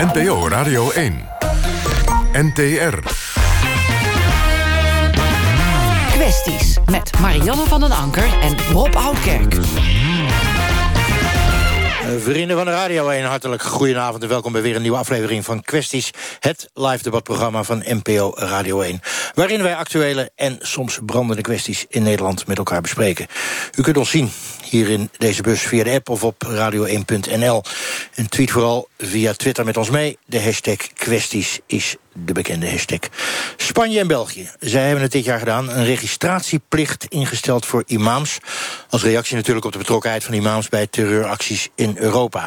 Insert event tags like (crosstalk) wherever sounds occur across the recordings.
NPO Radio 1. NTR. Kwesties met Marianne van den Anker en Rob Oudkerk. Vrienden van de Radio 1, hartelijk goedenavond en welkom bij weer een nieuwe aflevering van Kwesties. Het live debatprogramma van NPO Radio 1. Waarin wij actuele en soms brandende kwesties in Nederland met elkaar bespreken. U kunt ons zien hier in deze bus via de app of op radio1.nl. En tweet vooral via Twitter met ons mee. De hashtag kwesties is de bekende hashtag. Spanje en België, zij hebben het dit jaar gedaan. Een registratieplicht ingesteld voor imams. Als reactie natuurlijk op de betrokkenheid van imams... bij terreuracties in Europa.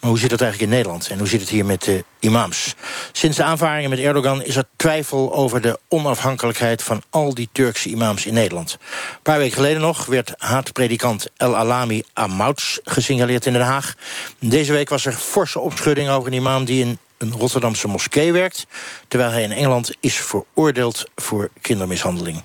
Maar hoe zit dat eigenlijk in Nederland? En hoe zit het hier met de imams? Sinds de aanvaringen met Erdogan is er twijfel... over de onafhankelijkheid van al die Turkse imams in Nederland. Een paar weken geleden nog werd haatpredikant El Alami Amouts gesignaleerd in Den Haag. Deze week was er forse opschudding over een imam... die in een Rotterdamse moskee werkt... terwijl hij in Engeland is veroordeeld voor kindermishandeling.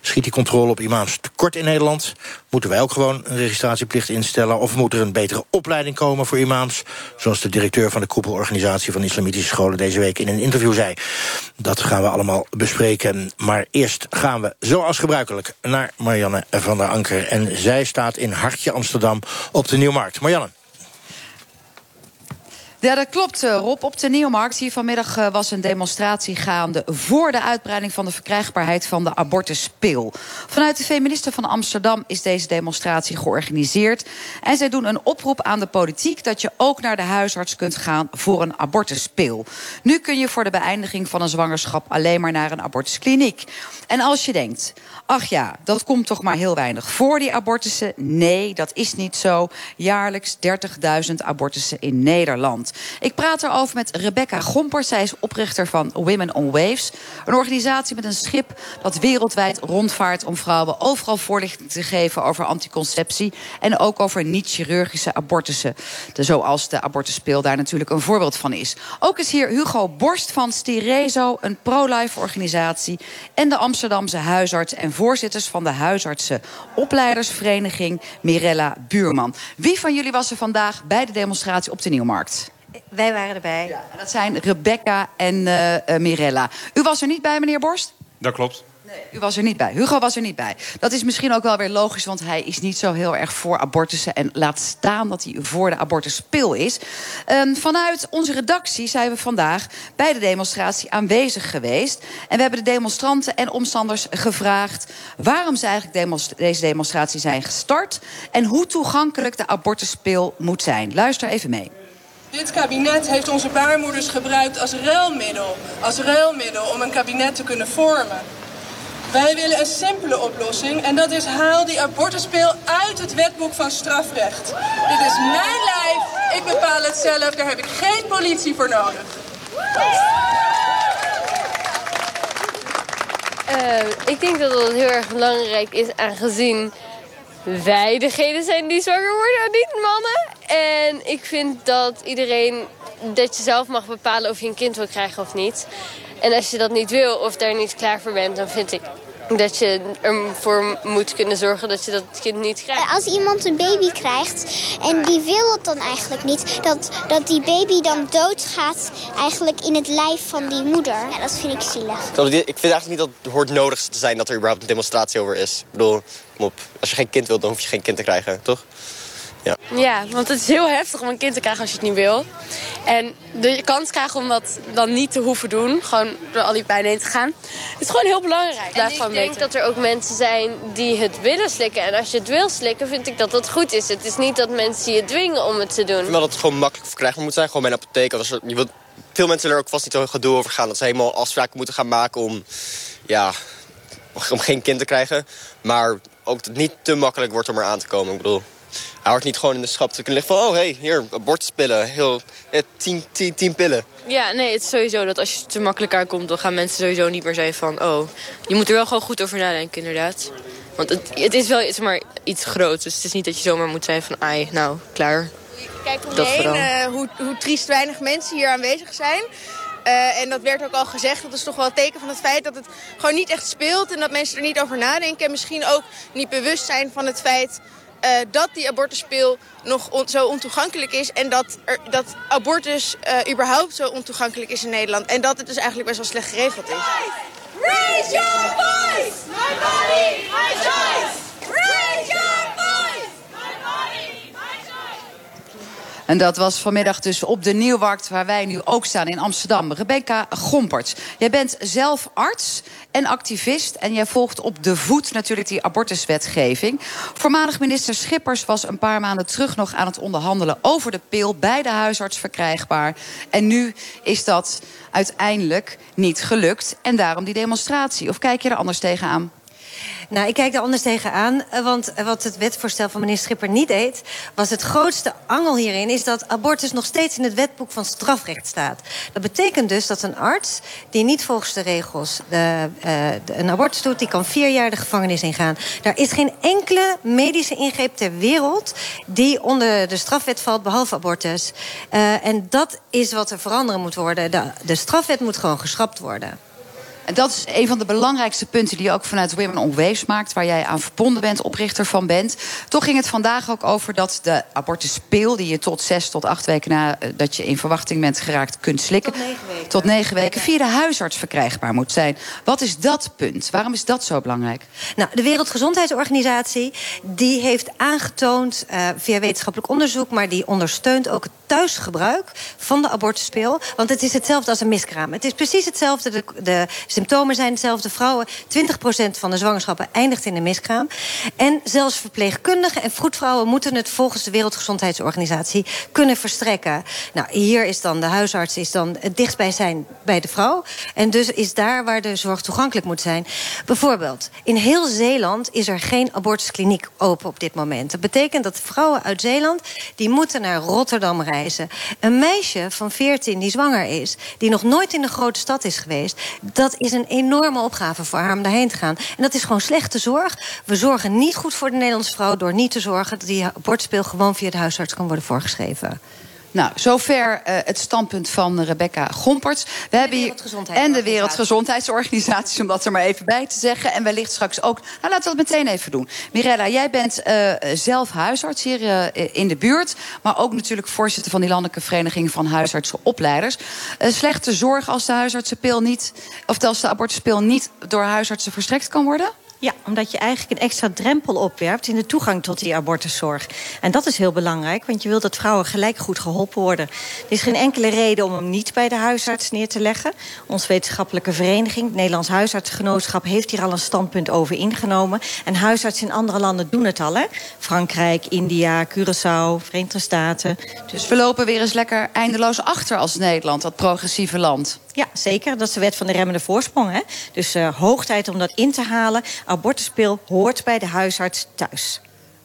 Schiet die controle op imams tekort in Nederland? Moeten wij ook gewoon een registratieplicht instellen? Of moet er een betere opleiding komen voor imams? Zoals de directeur van de koepelorganisatie van islamitische scholen... deze week in een interview zei. Dat gaan we allemaal bespreken. Maar eerst gaan we, zoals gebruikelijk, naar Marianne van der Anker. En zij staat in Hartje Amsterdam op de Nieuwmarkt. Marianne. Ja, dat klopt, eh, Rob. Op de Nieuwmarkt hier vanmiddag eh, was een demonstratie gaande... voor de uitbreiding van de verkrijgbaarheid van de abortuspil. Vanuit de feministen van Amsterdam is deze demonstratie georganiseerd. En zij doen een oproep aan de politiek... dat je ook naar de huisarts kunt gaan voor een abortuspil. Nu kun je voor de beëindiging van een zwangerschap... alleen maar naar een abortuskliniek. En als je denkt, ach ja, dat komt toch maar heel weinig voor, die abortussen? Nee, dat is niet zo. Jaarlijks 30.000 abortussen in Nederland. Ik praat erover met Rebecca Gomper. Zij is oprichter van Women on Waves. Een organisatie met een schip dat wereldwijd rondvaart... om vrouwen overal voorlichting te geven over anticonceptie... en ook over niet-chirurgische abortussen. Zoals de abortuspeel daar natuurlijk een voorbeeld van is. Ook is hier Hugo Borst van Stirezo, een pro-life organisatie... en de Amsterdamse huisarts en voorzitters van de huisartsenopleidersvereniging Mirella Buurman. Wie van jullie was er vandaag bij de demonstratie op de Nieuwmarkt? Wij waren erbij. Ja, dat zijn Rebecca en uh, uh, Mirella. U was er niet bij, meneer Borst? Dat klopt. Nee, u was er niet bij. Hugo was er niet bij. Dat is misschien ook wel weer logisch, want hij is niet zo heel erg voor abortussen. En laat staan dat hij voor de abortuspil is. Um, vanuit onze redactie zijn we vandaag bij de demonstratie aanwezig geweest. En we hebben de demonstranten en omstanders gevraagd waarom ze eigenlijk demonst deze demonstratie zijn gestart. En hoe toegankelijk de abortuspil moet zijn. Luister even mee. Dit kabinet heeft onze baarmoeders gebruikt als ruilmiddel, als ruilmiddel om een kabinet te kunnen vormen. Wij willen een simpele oplossing en dat is haal die abortuspeel uit het wetboek van strafrecht. Dit is mijn lijf, ik bepaal het zelf, daar heb ik geen politie voor nodig. Uh, ik denk dat het heel erg belangrijk is aangezien wij degene zijn die zwanger worden en niet mannen. En ik vind dat iedereen, dat je zelf mag bepalen of je een kind wil krijgen of niet. En als je dat niet wil of daar niet klaar voor bent, dan vind ik dat je ervoor moet kunnen zorgen dat je dat kind niet krijgt. Als iemand een baby krijgt en die wil het dan eigenlijk niet... dat, dat die baby dan doodgaat eigenlijk in het lijf van die moeder. Ja, dat vind ik zielig. Ik vind eigenlijk niet dat het hoort nodig te zijn dat er überhaupt een demonstratie over is. Ik bedoel, op, als je geen kind wilt, dan hoef je geen kind te krijgen, toch? Ja. ja, want het is heel heftig om een kind te krijgen als je het niet wil. En de kans krijgen om dat dan niet te hoeven doen, gewoon door al die pijn heen te gaan, is gewoon heel belangrijk. En ik denk dat er ook mensen zijn die het willen slikken. En als je het wil slikken, vind ik dat dat goed is. Het is niet dat mensen je dwingen om het te doen. Ik vind dat het gewoon makkelijk verkrijgbaar moet zijn, gewoon bij een apotheek. Als er, je wilt, veel mensen er ook vast niet zo gedoe over gaan. Dat ze helemaal afspraken moeten gaan maken om, ja, om geen kind te krijgen. Maar ook dat het niet te makkelijk wordt om er aan te komen. Ik bedoel, hij hoort niet gewoon in de schap te kunnen liggen van... oh, hé, hey, hier, abortuspillen. Heel, eh, tien, tien, tien pillen. Ja, nee, het is sowieso dat als je te makkelijk aankomt... dan gaan mensen sowieso niet meer zeggen van... oh, je moet er wel gewoon goed over nadenken, inderdaad. Want het, het is wel iets, maar iets groots. Dus het is niet dat je zomaar moet zijn van... ai, nou, klaar. Kijk om je heen uh, hoe, hoe triest weinig mensen hier aanwezig zijn... Uh, en dat werd ook al gezegd. Dat is toch wel een teken van het feit dat het gewoon niet echt speelt. En dat mensen er niet over nadenken. En misschien ook niet bewust zijn van het feit uh, dat die abortuspil nog zo ontoegankelijk is... en dat, er, dat abortus uh, überhaupt zo ontoegankelijk is in Nederland. En dat het dus eigenlijk best wel slecht geregeld is. Raise your voice! My body, my choice! Raise your voice! En dat was vanmiddag dus op de Nieuwmarkt, waar wij nu ook staan in Amsterdam. Rebecca Gomperts, jij bent zelf arts en activist. En jij volgt op de voet natuurlijk die abortuswetgeving. Voormalig minister Schippers was een paar maanden terug nog aan het onderhandelen over de pil bij de huisarts verkrijgbaar. En nu is dat uiteindelijk niet gelukt. En daarom die demonstratie. Of kijk je er anders tegenaan? Nou, ik kijk er anders tegenaan. Eh, want wat het wetvoorstel van meneer Schipper niet deed... was het grootste angel hierin... is dat abortus nog steeds in het wetboek van strafrecht staat. Dat betekent dus dat een arts die niet volgens de regels de, de, een abortus doet... die kan vier jaar de gevangenis ingaan. Daar is geen enkele medische ingreep ter wereld... die onder de strafwet valt, behalve abortus. En dat is wat er veranderen moet worden. De, de strafwet moet gewoon geschrapt worden. En dat is een van de belangrijkste punten die je ook vanuit Women on Waves maakt, waar jij aan verbonden bent, oprichter van bent. Toch ging het vandaag ook over dat de abortuspeel, die je tot zes tot acht weken na eh, dat je in verwachting bent geraakt, kunt slikken. Tot negen weken. Tot negen weken via de huisarts verkrijgbaar moet zijn. Wat is dat punt? Waarom is dat zo belangrijk? Nou, de Wereldgezondheidsorganisatie die heeft aangetoond uh, via wetenschappelijk onderzoek, maar die ondersteunt ook het thuisgebruik van de abortuspeel. Want het is hetzelfde als een miskraam. Het is precies hetzelfde. De, symptomen zijn hetzelfde. Vrouwen, 20% van de zwangerschappen eindigt in een miskraam. En zelfs verpleegkundigen en vroedvrouwen moeten het volgens de Wereldgezondheidsorganisatie kunnen verstrekken. Nou, hier is dan de huisarts is dan het dichtstbij zijn bij de vrouw. En dus is daar waar de zorg toegankelijk moet zijn. Bijvoorbeeld, in heel Zeeland is er geen abortuskliniek open op dit moment. Dat betekent dat vrouwen uit Zeeland die moeten naar Rotterdam Een meisje van 14 die zwanger is, die nog nooit in een grote stad is geweest, dat is een enorme opgave voor haar om daarheen te gaan. En dat is gewoon slechte zorg. We zorgen niet goed voor de Nederlandse vrouw door niet te zorgen dat die abortspeel gewoon via de huisarts kan worden voorgeschreven. Nou, zover uh, het standpunt van Rebecca Gomperts. We en hebben hier en de Wereldgezondheidsorganisatie, om dat er maar even bij te zeggen. En wellicht straks ook. Nou, laten we dat meteen even doen. Mirella, jij bent uh, zelf huisarts hier uh, in de buurt. Maar ook natuurlijk voorzitter van die Landelijke Vereniging van Huisartsenopleiders. slechte zorg als de huisartsenpil niet, of als de abortuspil niet door huisartsen verstrekt kan worden? Ja, omdat je eigenlijk een extra drempel opwerpt in de toegang tot die abortuszorg. En dat is heel belangrijk, want je wilt dat vrouwen gelijk goed geholpen worden. Er is geen enkele reden om hem niet bij de huisarts neer te leggen. Onze wetenschappelijke vereniging, het Nederlands Huisartsgenootschap, heeft hier al een standpunt over ingenomen. En huisartsen in andere landen doen het al, hè? Frankrijk, India, Curaçao, Verenigde Staten. Dus we lopen weer eens lekker eindeloos achter als Nederland, dat progressieve land. Ja, zeker. Dat is de wet van de remmende voorsprong. Hè? Dus uh, hoog tijd om dat in te halen. Abortuspil hoort bij de huisarts thuis.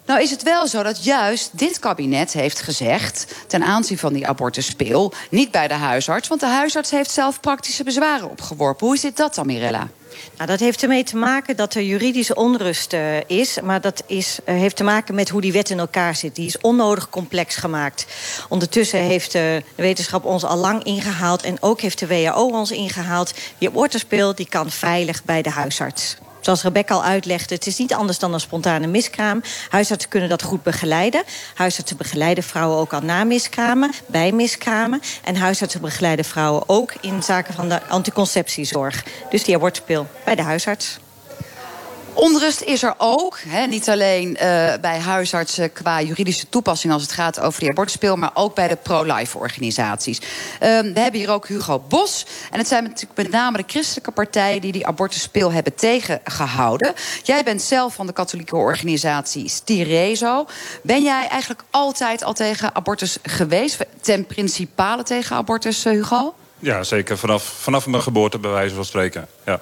Nou is het wel zo dat juist dit kabinet heeft gezegd... ten aanzien van die abortuspil, niet bij de huisarts... want de huisarts heeft zelf praktische bezwaren opgeworpen. Hoe zit dat dan, Mirella? Nou, dat heeft ermee te maken dat er juridische onrust uh, is. Maar dat is, uh, heeft te maken met hoe die wet in elkaar zit. Die is onnodig complex gemaakt. Ondertussen heeft uh, de wetenschap ons al lang ingehaald... en ook heeft de WHO ons ingehaald. Die abortuspil die kan veilig bij de huisarts. Zoals Rebecca al uitlegde, het is niet anders dan een spontane miskraam. Huisartsen kunnen dat goed begeleiden. Huisartsen begeleiden vrouwen ook al na miskramen, bij miskramen. En huisartsen begeleiden vrouwen ook in zaken van de anticonceptiezorg. Dus die abortuspil bij de huisarts. Onrust is er ook. Hè, niet alleen uh, bij huisartsen qua juridische toepassing als het gaat over die abortuspeel, maar ook bij de pro-life organisaties. Uh, we hebben hier ook Hugo Bos. En het zijn natuurlijk met name de christelijke partijen die die abortuspeel hebben tegengehouden. Jij bent zelf van de katholieke organisatie Stirezo. Ben jij eigenlijk altijd al tegen abortus geweest? Ten principale tegen abortus, Hugo? Ja, zeker. Vanaf, vanaf mijn geboorte, bij wijze van spreken. Ja.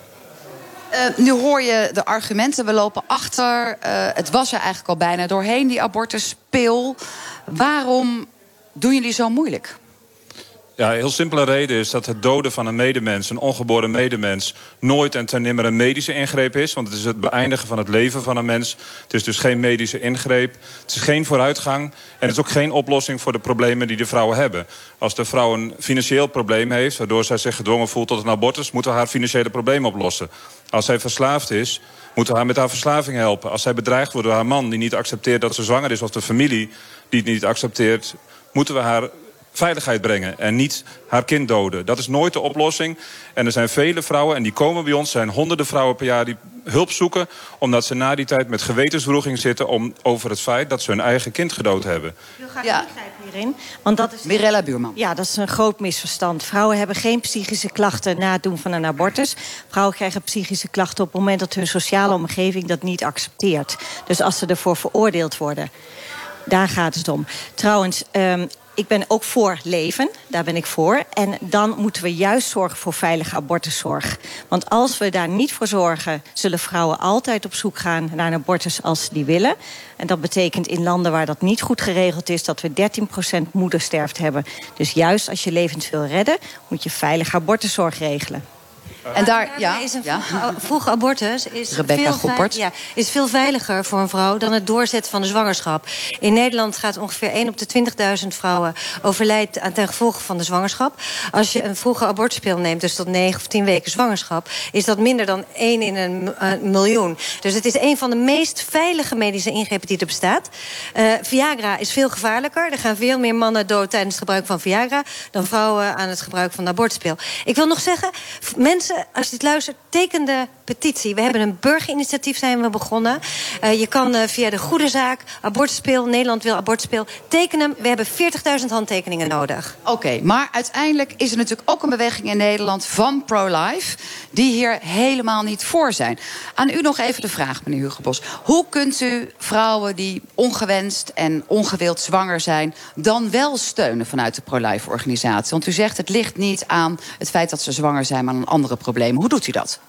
Uh, nu hoor je de argumenten, we lopen achter. Uh, het was er eigenlijk al bijna doorheen, die abortuspil. Waarom doen jullie zo moeilijk? Ja, een heel simpele reden is dat het doden van een medemens, een ongeboren medemens, nooit en ten nimmer een medische ingreep is. Want het is het beëindigen van het leven van een mens. Het is dus geen medische ingreep. Het is geen vooruitgang. En het is ook geen oplossing voor de problemen die de vrouwen hebben. Als de vrouw een financieel probleem heeft, waardoor zij zich gedwongen voelt tot een abortus, moeten we haar financiële probleem oplossen. Als zij verslaafd is, moeten we haar met haar verslaving helpen. Als zij bedreigd wordt door haar man die niet accepteert dat ze zwanger is, of de familie die het niet accepteert, moeten we haar veiligheid brengen en niet haar kind doden. Dat is nooit de oplossing. En er zijn vele vrouwen, en die komen bij ons... zijn honderden vrouwen per jaar die hulp zoeken... omdat ze na die tijd met gewetenswroeging zitten... Om, over het feit dat ze hun eigen kind gedood hebben. Ik wil graag ja. hierin. Want dat is, Mirella Buurman. Ja, dat is een groot misverstand. Vrouwen hebben geen psychische klachten na het doen van een abortus. Vrouwen krijgen psychische klachten op het moment dat hun sociale omgeving dat niet accepteert. Dus als ze ervoor veroordeeld worden. Daar gaat het om. Trouwens, um, ik ben ook voor leven, daar ben ik voor. En dan moeten we juist zorgen voor veilige abortuszorg. Want als we daar niet voor zorgen... zullen vrouwen altijd op zoek gaan naar een abortus als ze die willen. En dat betekent in landen waar dat niet goed geregeld is... dat we 13% moedersterfte hebben. Dus juist als je levens wil redden... moet je veilige abortuszorg regelen. En daar, ja, is een ja. vroege, vroege abortus is Rebecca veel, Goppert. ja, is veel veiliger voor een vrouw dan het doorzetten van de zwangerschap. In Nederland gaat ongeveer 1 op de 20.000 vrouwen overlijdt aan ten gevolge van de zwangerschap. Als je een vroege abortuspil neemt, dus tot 9 of 10 weken zwangerschap, is dat minder dan 1 in een uh, miljoen. Dus het is een van de meest veilige medische ingrepen die er bestaat. Uh, Viagra is veel gevaarlijker. Er gaan veel meer mannen dood tijdens het gebruik van Viagra dan vrouwen aan het gebruik van de abortuspil. Ik wil nog zeggen, mensen als je dit luistert, teken de petitie. We hebben een burgerinitiatief zijn we begonnen. Uh, je kan uh, via de Goede Zaak, Abortuspeel, Nederland wil Abortuspeel... tekenen hem. We hebben 40.000 handtekeningen nodig. Oké, maar uiteindelijk is er natuurlijk ook een beweging in Nederland van pro-life... die hier helemaal niet voor zijn. Aan u nog even de vraag, meneer Hugebos. Hoe kunt u vrouwen die ongewenst en ongewild zwanger zijn... dan wel steunen vanuit de pro-life organisatie? Want u zegt het ligt niet aan het feit dat ze zwanger zijn... maar aan andere problemen. Hoe doet u dat?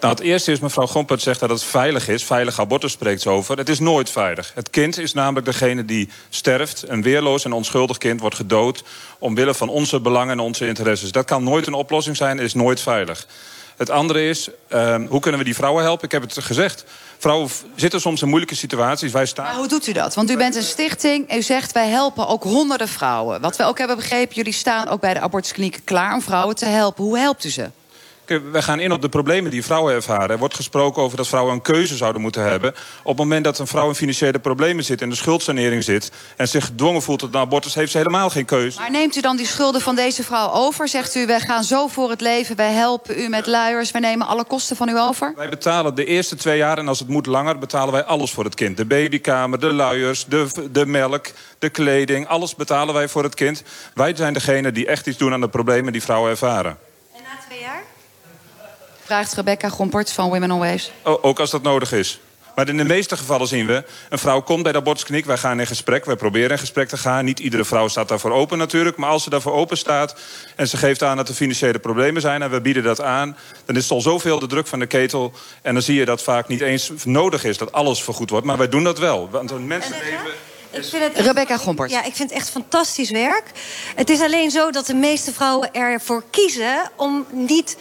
Nou, het eerste is, mevrouw Gompert zegt dat het veilig is. Veilig abortus spreekt ze over. Het is nooit veilig. Het kind is namelijk degene die sterft. Een weerloos en onschuldig kind wordt gedood... omwille van onze belangen en onze interesses. Dat kan nooit een oplossing zijn, is nooit veilig. Het andere is, uh, hoe kunnen we die vrouwen helpen? Ik heb het gezegd. Vrouwen zitten soms in moeilijke situaties. Wij staan... Maar hoe doet u dat? Want u bent een stichting u zegt wij helpen ook honderden vrouwen. Wat we ook hebben begrepen, jullie staan ook bij de abortusklinieken klaar... om vrouwen te helpen. Hoe helpt u ze? We gaan in op de problemen die vrouwen ervaren. Er wordt gesproken over dat vrouwen een keuze zouden moeten hebben. Op het moment dat een vrouw in financiële problemen zit... in de schuldsanering zit en zich gedwongen voelt tot een abortus... heeft ze helemaal geen keuze. Maar neemt u dan die schulden van deze vrouw over? Zegt u, wij gaan zo voor het leven, wij helpen u met luiers... wij nemen alle kosten van u over? Wij betalen de eerste twee jaar, en als het moet langer... betalen wij alles voor het kind. De babykamer, de luiers, de, de melk, de kleding... alles betalen wij voor het kind. Wij zijn degene die echt iets doen aan de problemen die vrouwen ervaren. En na twee jaar? Vraagt Rebecca Gompert van Women on Waves. ook als dat nodig is. Maar in de meeste gevallen zien we... een vrouw komt bij de abortuskliniek, wij gaan in gesprek... wij proberen in gesprek te gaan. Niet iedere vrouw staat daarvoor open natuurlijk. Maar als ze daarvoor open staat en ze geeft aan dat er financiële problemen zijn... en we bieden dat aan, dan is het al zoveel de druk van de ketel... en dan zie je dat vaak niet eens nodig is dat alles vergoed wordt. Maar wij doen dat wel. Want een mensenleven... Ik vind het echt, Rebecca Gompert. Ja, ik vind het echt fantastisch werk. Het is alleen zo dat de meeste vrouwen ervoor kiezen om niet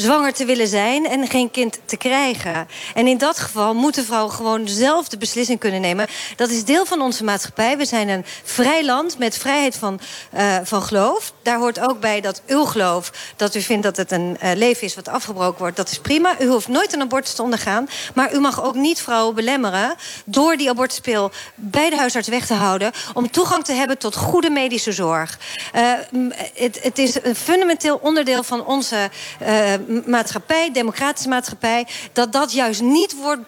zwanger te willen zijn en geen kind te krijgen. En in dat geval moeten vrouwen gewoon zelf de beslissing kunnen nemen. Dat is deel van onze maatschappij. We zijn een vrij land met vrijheid van, uh, van geloof. Daar hoort ook bij dat uw geloof, dat u vindt dat het een uh, leven is wat afgebroken wordt. Dat is prima. U hoeft nooit een abortus te ondergaan. Maar u mag ook niet vrouwen belemmeren door die abortuspil bij de huisarts weg te houden. Om toegang te hebben tot goede medische zorg. Uh, het, het is een fundamenteel onderdeel van onze maatschappij, democratische maatschappij, dat dat juist niet wordt,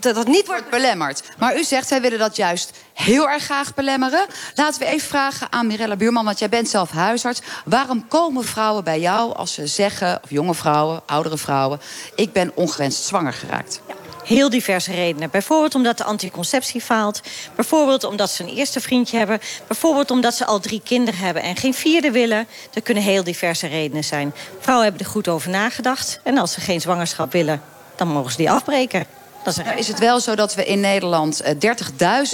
dat dat niet wordt belemmerd. Maar u zegt, wij willen dat juist heel erg graag belemmeren. Laten we even vragen aan Mirella Buurman, want jij bent zelf huisarts. Waarom komen vrouwen bij jou als ze zeggen, of jonge vrouwen, oudere vrouwen, ik ben ongewenst zwanger geraakt? Ja heel diverse redenen. Bijvoorbeeld omdat de anticonceptie faalt. Bijvoorbeeld omdat ze een eerste vriendje hebben. Bijvoorbeeld omdat ze al drie kinderen hebben en geen vierde willen. Er kunnen heel diverse redenen zijn. Vrouwen hebben er goed over nagedacht. En als ze geen zwangerschap willen, dan mogen ze die afbreken. Is, het wel zo dat we in Nederland eh,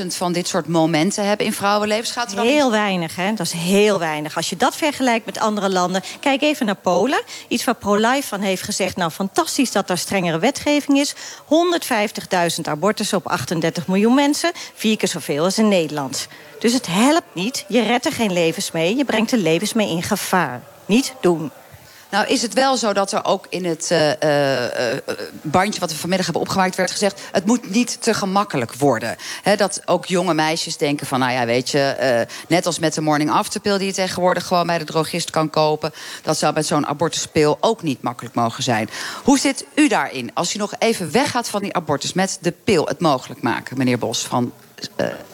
30.000 van dit soort momenten hebben in vrouwenlevens? Gaat er dan Heel weinig, hè? Dat is heel weinig. Als je dat vergelijkt met andere landen... Kijk even naar Polen. Iets waar ProLife van heeft gezegd... nou, fantastisch dat er strengere wetgeving is. 150.000 abortussen op 38 miljoen mensen. Vier keer zoveel als in Nederland. Dus het helpt niet. Je redt er geen levens mee. Je brengt de levens mee in gevaar. Niet doen. Nou is het wel zo dat er ook in het eh, eh, eh, bandje wat we vanmiddag hebben opgemaakt werd gezegd... het moet niet te gemakkelijk worden. Dat ook jonge meisjes denken van, nou ja, weet je... net als met de morning after pill die je tegenwoordig gewoon bij de drogist kan kopen... dat zou met zo'n abortuspil ook niet makkelijk mogen zijn. Hoe zit u daarin? Als u nog even weggaat van die abortus met de pil het mogelijk maken, meneer Bos... van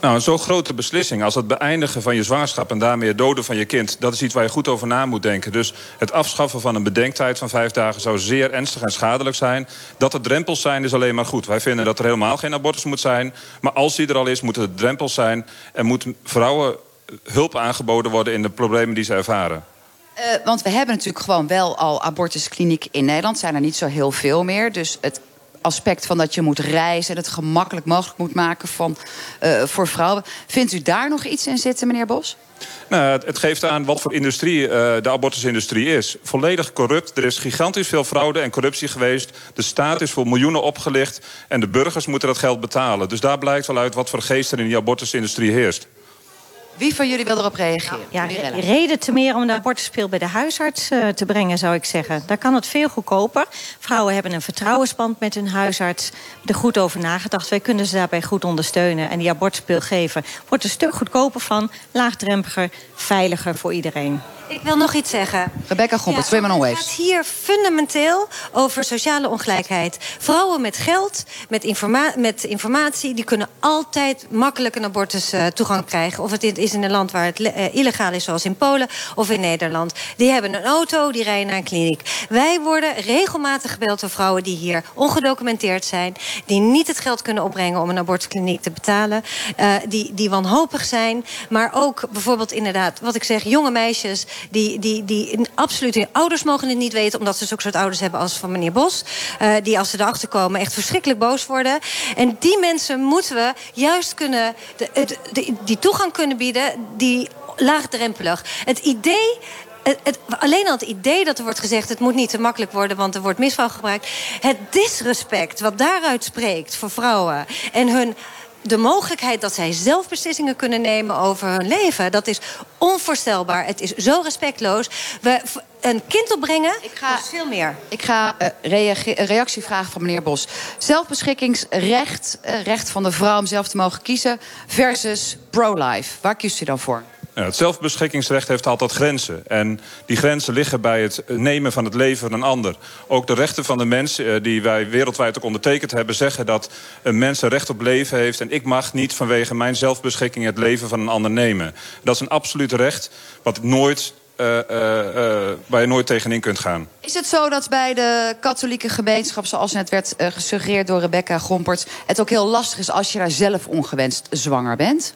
Nou, een grote beslissing als het beëindigen van je zwangerschap... en daarmee het doden van je kind, dat is iets waar je goed over na moet denken. Dus het afschaffen van een bedenktijd van vijf dagen... zou zeer ernstig en schadelijk zijn. Dat er drempels zijn, is alleen maar goed. Wij vinden dat er helemaal geen abortus moet zijn. Maar als die er al is, moeten er drempels zijn... en moet vrouwen hulp aangeboden worden in de problemen die ze ervaren. Eh, want we hebben natuurlijk gewoon wel al abortuskliniek in Nederland. Zijn er niet zo heel veel meer. Dus het aspect van dat je moet reizen... en het gemakkelijk mogelijk moet maken van, eh, voor vrouwen. Vindt u daar nog iets in zitten, meneer Bos? Nou, het, geeft aan wat voor industrie eh, de abortusindustrie is. Volledig corrupt. Er is gigantisch veel fraude en corruptie geweest. De staat is voor miljoenen opgelicht. En de burgers moeten dat geld betalen. Dus daar blijkt wel uit wat voor geest er in die abortusindustrie heerst. Wie van jullie wil erop reageren? Ja, reden te meer om de abortuspil bij de huisarts eh, te brengen, zou ik zeggen. Daar kan het veel goedkoper. Vrouwen hebben een vertrouwensband met hun huisarts. Er goed over nagedacht. Wij kunnen ze daarbij goed ondersteunen. En die abortuspil geven wordt een stuk goedkoper van. Laagdrempeliger, veiliger voor iedereen. Ik wil nog iets zeggen. Rebecca Gompert, Women on Het gaat hier fundamenteel over sociale ongelijkheid. Vrouwen met geld, met, informa met informatie... die kunnen altijd makkelijk een abortus eh, toegang krijgen. Of het is in een land waar het eh, illegaal is, zoals in Polen of in Nederland. Die hebben een auto, die rijden naar een kliniek. Wij worden regelmatig gebeld door vrouwen die hier ongedocumenteerd zijn... die niet het geld kunnen opbrengen om een abortuskliniek te betalen... eh, die, die wanhopig zijn, maar ook bijvoorbeeld inderdaad... wat ik zeg, jonge meisjes die, die, die absoluut hun ouders mogen het niet weten... omdat ze zulke soort ouders hebben als van meneer Bos... eh, die als ze erachter komen echt verschrikkelijk boos worden. En die mensen moeten we juist kunnen... De, die toegang kunnen bieden, die laagdrempelig. Het idee... Het- alleen al het idee dat er wordt gezegd... het moet niet te makkelijk worden, want er wordt misbruik gebruikt. Het disrespect wat daaruit spreekt voor vrouwen... en hun de mogelijkheid dat zij zelf beslissingen kunnen nemen over hun leven... dat is onvoorstelbaar. Het is zo respectloos. We, een kind opbrengen kost veel meer. Ik ga een reactie vragen van meneer Bos. Zelfbeschikkingsrecht, eh, recht van de vrouw om zelf te mogen kiezen... versus pro-life. Waar kiest u dan voor? Het zelfbeschikkingsrecht heeft altijd grenzen. En die grenzen liggen bij het nemen van het leven van een ander. Ook de rechten van de mens, eh, die wij wereldwijd ook ondertekend hebben... zeggen dat een mens een recht op leven heeft... en ik mag niet vanwege mijn zelfbeschikking het leven van een ander nemen. Dat is een absoluut recht wat nooit, eh, waar je nooit tegenin kunt gaan. Is het zo dat bij de katholieke gemeenschap, zoals net werd gesuggereerd door Rebecca Gompert, het ook heel lastig is als je daar zelf ongewenst zwanger bent?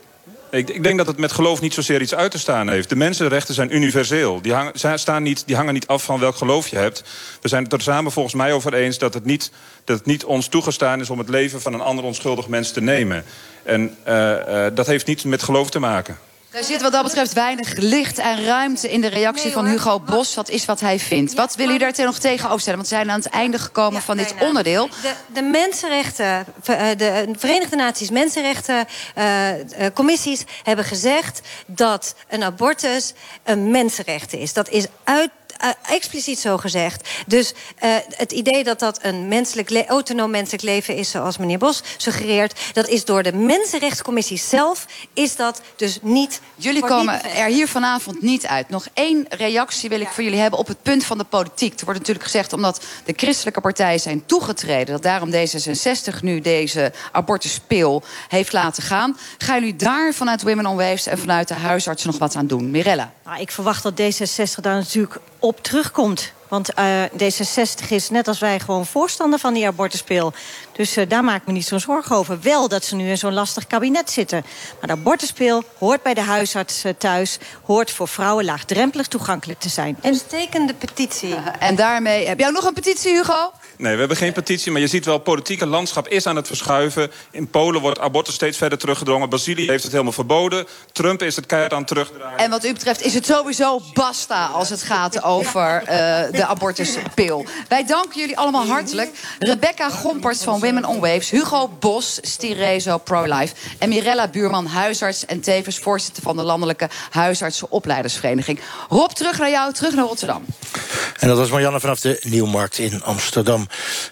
Ik, ik denk dat het met geloof niet zozeer iets uit te staan heeft. De mensenrechten zijn universeel. Die, zij staan niet, die hangen niet af van welk geloof je hebt. We zijn het er samen volgens mij over eens dat het niet, dat het niet ons toegestaan is... om het leven van een ander onschuldig mens te nemen. En eh, eh, dat heeft niets met geloof te maken. Er zit wat dat betreft weinig licht en ruimte in de reactie van Hugo Bos. Dat is wat hij vindt. Wat willen jullie daar nog tegenover stellen? Want we zijn aan het einde gekomen van dit onderdeel. De, de mensenrechten, eh, de Verenigde Naties Mensenrechtencommissies hebben gezegd dat een abortus een mensenrecht is. Dat is uit eh, expliciet zo gezegd. Dus eh, het idee dat dat een menselijk le- autonoom menselijk leven is... zoals meneer Bos suggereert... dat is door de Mensenrechtscommissie zelf... is dat dus niet... Jullie komen niet er hier vanavond niet uit. Nog één reactie wil ik voor jullie hebben op het punt van de politiek. Er wordt natuurlijk gezegd omdat de christelijke partijen zijn toegetreden... dat daarom D66 nu deze abortuspil heeft laten gaan. Gaan jullie daar vanuit Women on Waves en vanuit de huisartsen nog wat aan doen? Mirella? Nou, ik verwacht dat D66 daar natuurlijk op terugkomt. Want uh, D66 is net als wij gewoon voorstander van die abortuspil. Dus uh, daar maak ik me niet zo'n zorgen over. Wel dat ze nu in zo'n lastig kabinet zitten. Maar de abortuspil hoort bij de huisarts uh, thuis... hoort voor vrouwen laagdrempelig toegankelijk te zijn. En stekende petitie. en daarmee... Heb jij nog een petitie, Hugo? Nee, we hebben geen petitie, maar je ziet wel... het politieke landschap is aan het verschuiven. In Polen wordt abortus steeds verder teruggedrongen. Brazilië heeft het helemaal verboden. Trump is het keihard aan het terugdraaien. En wat u betreft is het sowieso basta als het gaat over uh, de abortuspil. Wij danken jullie allemaal hartelijk. Rebecca Gomperts van Women on Waves. Hugo Bos, Stirezo Pro-Life. En Mirella Buurman, huisarts en tevens voorzitter van de Landelijke Huisartsenopleidersvereniging. Rob, terug naar jou, terug naar Rotterdam. En dat was Marianne vanaf de Nieuwmarkt in Amsterdam.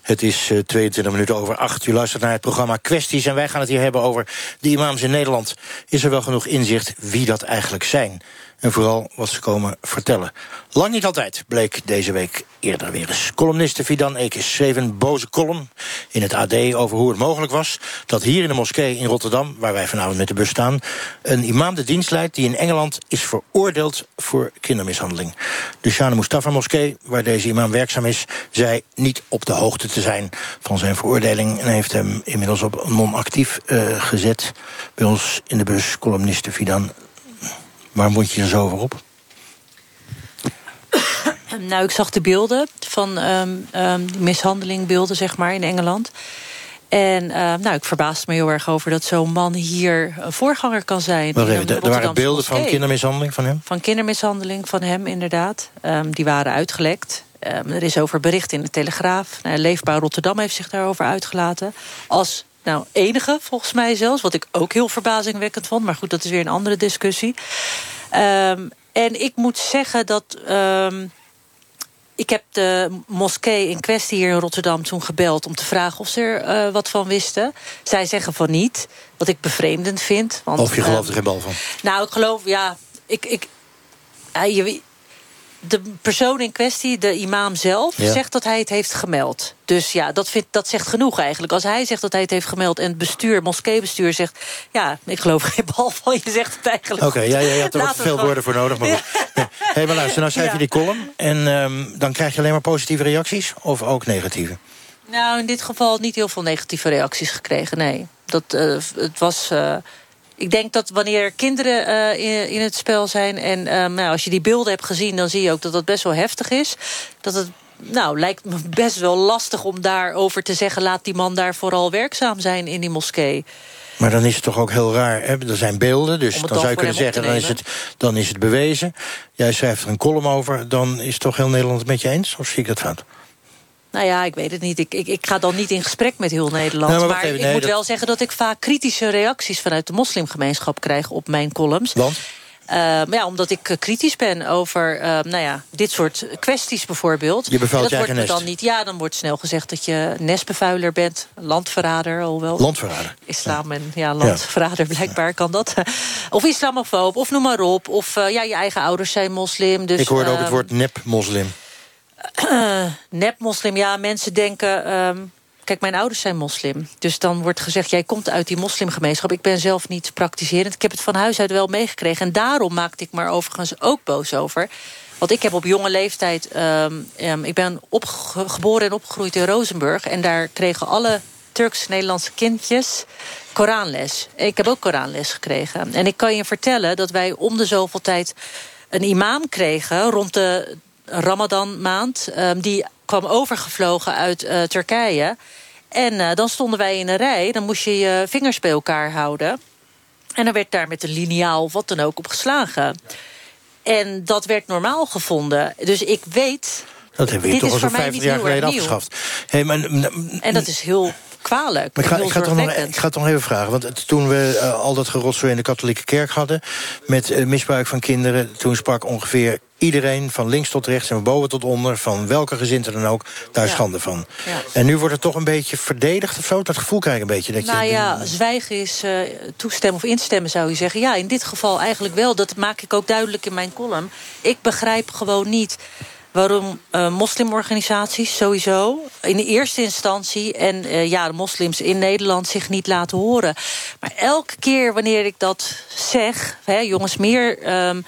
Het is uh, 22 minuten over 8. U luistert naar het programma Kwesties en wij gaan het hier hebben over de imams in Nederland. Is er wel genoeg inzicht wie dat eigenlijk zijn? En vooral wat ze komen vertellen. Lang niet altijd, bleek deze week eerder weer eens. Columniste Fidan Ekis schreef een boze column in het AD over hoe het mogelijk was dat hier in de moskee in Rotterdam, waar wij vanavond met de bus staan, een imam de dienst leidt die in Engeland is veroordeeld voor kindermishandeling. De Shane Mustafa moskee, waar deze imam werkzaam is, zei niet op de hoogte te zijn van zijn veroordeling en heeft hem inmiddels op non-actief uh, gezet. Bij ons in de bus columniste Fidan. Waarom word je er zo over op? (coughs) Nou, ik zag de beelden van um, um, mishandelingbeelden, zeg maar, in Engeland. En uh, nou, ik verbaasde me heel erg over dat zo'n man hier een voorganger kan zijn. Wacht even, er waren beelden van kindermishandeling van hem? Van kindermishandeling van hem, inderdaad. Um, die waren uitgelekt. Um, er is over bericht in de Telegraaf. Nou, Leefbaar Rotterdam heeft zich daarover uitgelaten. Als nou, enige, volgens mij zelfs. Wat ik ook heel verbazingwekkend vond. Maar goed, dat is weer een andere discussie. Um, en ik moet zeggen dat... Um, ik heb de moskee in kwestie hier in Rotterdam toen gebeld... om te vragen of ze er uh, wat van wisten. Zij zeggen van niet, wat ik bevreemdend vind. Want, of je gelooft er geen bal van? Nou, ik geloof, ja... Ik, ik, uh, je, de persoon in kwestie, de imam zelf, ja. zegt dat hij het heeft gemeld. Dus ja, dat, vindt, dat zegt genoeg eigenlijk. Als hij zegt dat hij het heeft gemeld en het bestuur, moskeebestuur zegt... ja, ik geloof geen bal van, je zegt het eigenlijk Oké, okay, ja, ja, je hebt er wat veel woorden voor nodig. Maar ja. ja. (laughs) hey, maar luister, nou schrijf je die column... en um, dan krijg je alleen maar positieve reacties of ook negatieve? Nou, in dit geval niet heel veel negatieve reacties gekregen, nee. Dat, uh, het was... Uh, ik denk dat wanneer kinderen uh, in, in, het spel zijn... en um, nou, als je die beelden hebt gezien, dan zie je ook dat dat best wel heftig is. Dat het nou, lijkt me (laughs) best wel lastig om daarover te zeggen... laat die man daar vooral werkzaam zijn in die moskee. Maar dan is het toch ook heel raar. Hè? Er zijn beelden, dus dan zou je kunnen zeggen... Dan is, het, dan is het bewezen. Jij schrijft er een column over. Dan is toch heel Nederland het met je eens? Of zie ik dat fout? Nou ja, ik weet het niet. Ik, ik, ik ga dan niet in gesprek met heel Nederland. Nou, maar, maar even, ik moet dat... wel zeggen dat ik vaak kritische reacties... vanuit de moslimgemeenschap krijg op mijn columns. Want? Uh, ja, omdat ik kritisch ben over uh, nou ja, dit soort kwesties bijvoorbeeld. Je bevalt dat je wordt dan niet. Ja, dan wordt snel gezegd dat je nestbevuiler bent, landverrader, alhoewel. Landverrader. Islam en ja, landverrader, ja. blijkbaar kan dat. (laughs) Of islamofoob, of noem maar op. Of uh, ja, je eigen ouders zijn moslim. Dus, ik hoorde ook het woord nep-moslim. (clears throat) Nep-moslim, ja, mensen denken... Um, kijk, mijn ouders zijn moslim. Dus dan wordt gezegd, jij komt uit die moslimgemeenschap. Ik ben zelf niet praktiserend. Ik heb het van huis uit wel meegekregen. En daarom maakte ik me overigens ook boos over. Want ik heb op jonge leeftijd... Um, um, ik ben geboren en opgegroeid in Rozenburg. En daar kregen alle Turks-Nederlandse kindjes Koranles. Ik heb ook Koranles gekregen. En ik kan je vertellen dat wij om de zoveel tijd... een imam kregen rond de Ramadan maand. Um, die kwam overgevlogen uit uh, Turkije. En uh, dan stonden wij in een rij. Dan moest je je vingers bij elkaar houden. En dan werd daar met een liniaal of wat dan ook op geslagen. En dat werd normaal gevonden. Dus ik weet... Dat hebben we toch al zo'n 50 jaar geleden afgeschaft. Hey, maar, en dat is heel kwalijk. Maar ik, ga, ik, ga toch nog, ik ga het nog even vragen. Want toen we uh, al dat gerotzooi in de katholieke kerk hadden... met uh, misbruik van kinderen... toen sprak ongeveer iedereen, van links tot rechts en van boven tot onder... van welke gezinte dan ook, daar ja. schande van. Ja. En nu wordt het toch een beetje verdedigd of zo? Dat gevoel krijg ik een beetje. Dat nou je, ja, zwijgen is uh, toestemmen of instemmen, zou je zeggen. Ja, in dit geval eigenlijk wel. Dat maak ik ook duidelijk in mijn column. Ik begrijp gewoon niet waarom uh, moslimorganisaties sowieso in de eerste instantie... en uh, ja, de moslims in Nederland zich niet laten horen. Maar elke keer wanneer ik dat zeg, hè, jongens, meer... Um,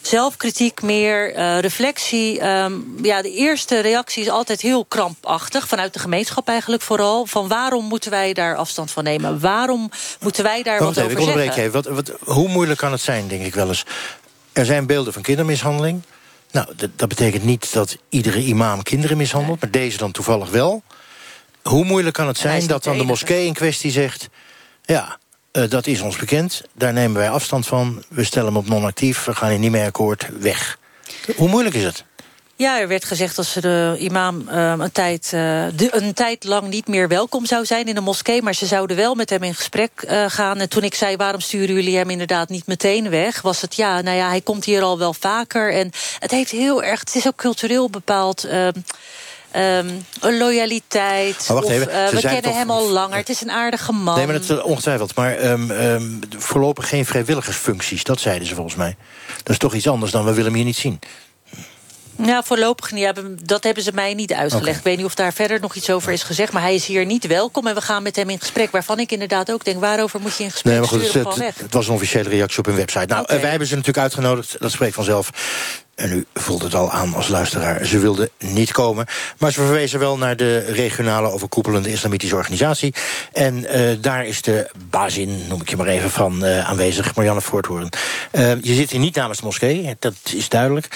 zelfkritiek meer, uh, reflectie. Um, ja, de eerste reactie is altijd heel krampachtig, vanuit de gemeenschap eigenlijk vooral. Van waarom moeten wij daar afstand van nemen? Waarom moeten wij daar wat even, over ik zeggen? Even. Wat, wat, hoe moeilijk kan het zijn, denk ik wel eens? Er zijn beelden van kindermishandeling. Nou, dat betekent niet dat iedere imam kinderen mishandelt... maar deze dan toevallig wel. Hoe moeilijk kan het zijn dat dan de moskee in kwestie zegt... ja, uh, dat is ons bekend, daar nemen wij afstand van... we stellen hem op non-actief, we gaan hier niet meer akkoord, weg. Hoe moeilijk is het? Ja, er werd gezegd dat ze de imam uh, een, tijd, de, een tijd lang niet meer welkom zou zijn in de moskee. Maar ze zouden wel met hem in gesprek gaan. En toen ik zei, waarom sturen jullie hem inderdaad niet meteen weg? Was het, ja, nou ja, hij komt hier al wel vaker. En het heeft heel erg, het is ook cultureel bepaald... Um, een loyaliteit. Maar wacht of, even, uh, we kennen toch... hem al langer. Het is een aardige man. Nee, maar dat is ongetwijfeld. Maar um, um, voorlopig geen vrijwilligersfuncties. Dat zeiden ze volgens mij. Dat is toch iets anders dan we willen hem hier niet zien. Ja, voorlopig niet. Dat hebben ze mij niet uitgelegd. Okay. Ik weet niet of daar verder nog iets over is gezegd. Maar hij is hier niet welkom en we gaan met hem in gesprek. Waarvan ik inderdaad ook denk, waarover moet je in gesprek nee, maar goed, het, het, het, was een officiële reactie op hun website. Nou, okay. wij hebben ze natuurlijk uitgenodigd. Dat spreekt vanzelf. En u voelt het al aan als luisteraar. Ze wilde niet komen. Maar ze verwezen wel naar de regionale overkoepelende islamitische organisatie. En uh, daar is de bazin, noem ik je maar even, van uh, aanwezig. Marianne Voorthoorn. Uh, je zit hier niet namens de moskee, dat is duidelijk.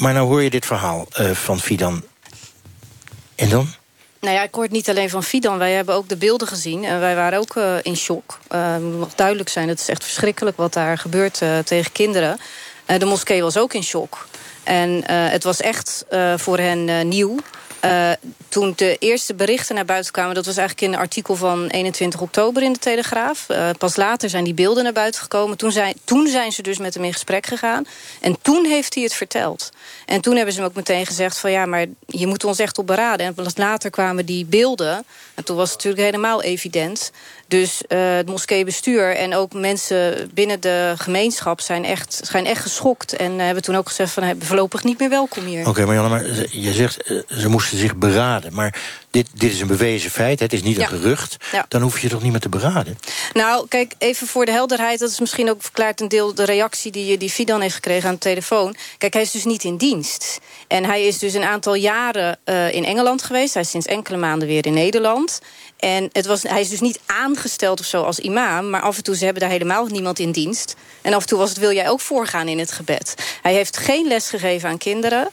Maar nou hoor je dit verhaal uh, van Fidan. En dan? Nou ja, ik hoor het niet alleen van Fidan. Wij hebben ook de beelden gezien. En wij waren ook uh, in shock. Uh, moet duidelijk zijn, het is echt verschrikkelijk wat daar gebeurt tegen kinderen. de moskee was ook in shock. En het was echt voor hen nieuw. Uh, toen de eerste berichten naar buiten kwamen... dat was eigenlijk in een artikel van 21 oktober in de Telegraaf. Uh, pas later zijn die beelden naar buiten gekomen. Toen zijn, toen zijn ze dus met hem in gesprek gegaan. En toen heeft hij het verteld. En toen hebben ze hem ook meteen gezegd van... ja, maar je moet ons echt op beraden. En pas later kwamen die beelden. En toen was het natuurlijk helemaal evident. Dus uh, het moskeebestuur en ook mensen binnen de gemeenschap... zijn echt, zijn echt geschokt. En hebben toen ook gezegd van... voorlopig niet meer welkom hier. Oké, okay, Marianne, maar je zegt... ze moesten zich beraden. Maar dit, dit is een bewezen feit, het is niet een gerucht. Ja. Dan hoef je toch niet meer te beraden? Nou, kijk, even voor de helderheid... dat is misschien ook verklaard een deel de reactie die, die Fidan heeft gekregen aan de telefoon. Kijk, hij is dus niet in dienst. En hij is dus een aantal jaren uh, in Engeland geweest. Hij is sinds enkele maanden weer in Nederland. En het was, hij is dus niet aangesteld of zo als imam... maar af en toe ze hebben daar helemaal niemand in dienst. En af en toe was het, wil jij ook voorgaan in het gebed. Hij heeft geen les gegeven aan kinderen...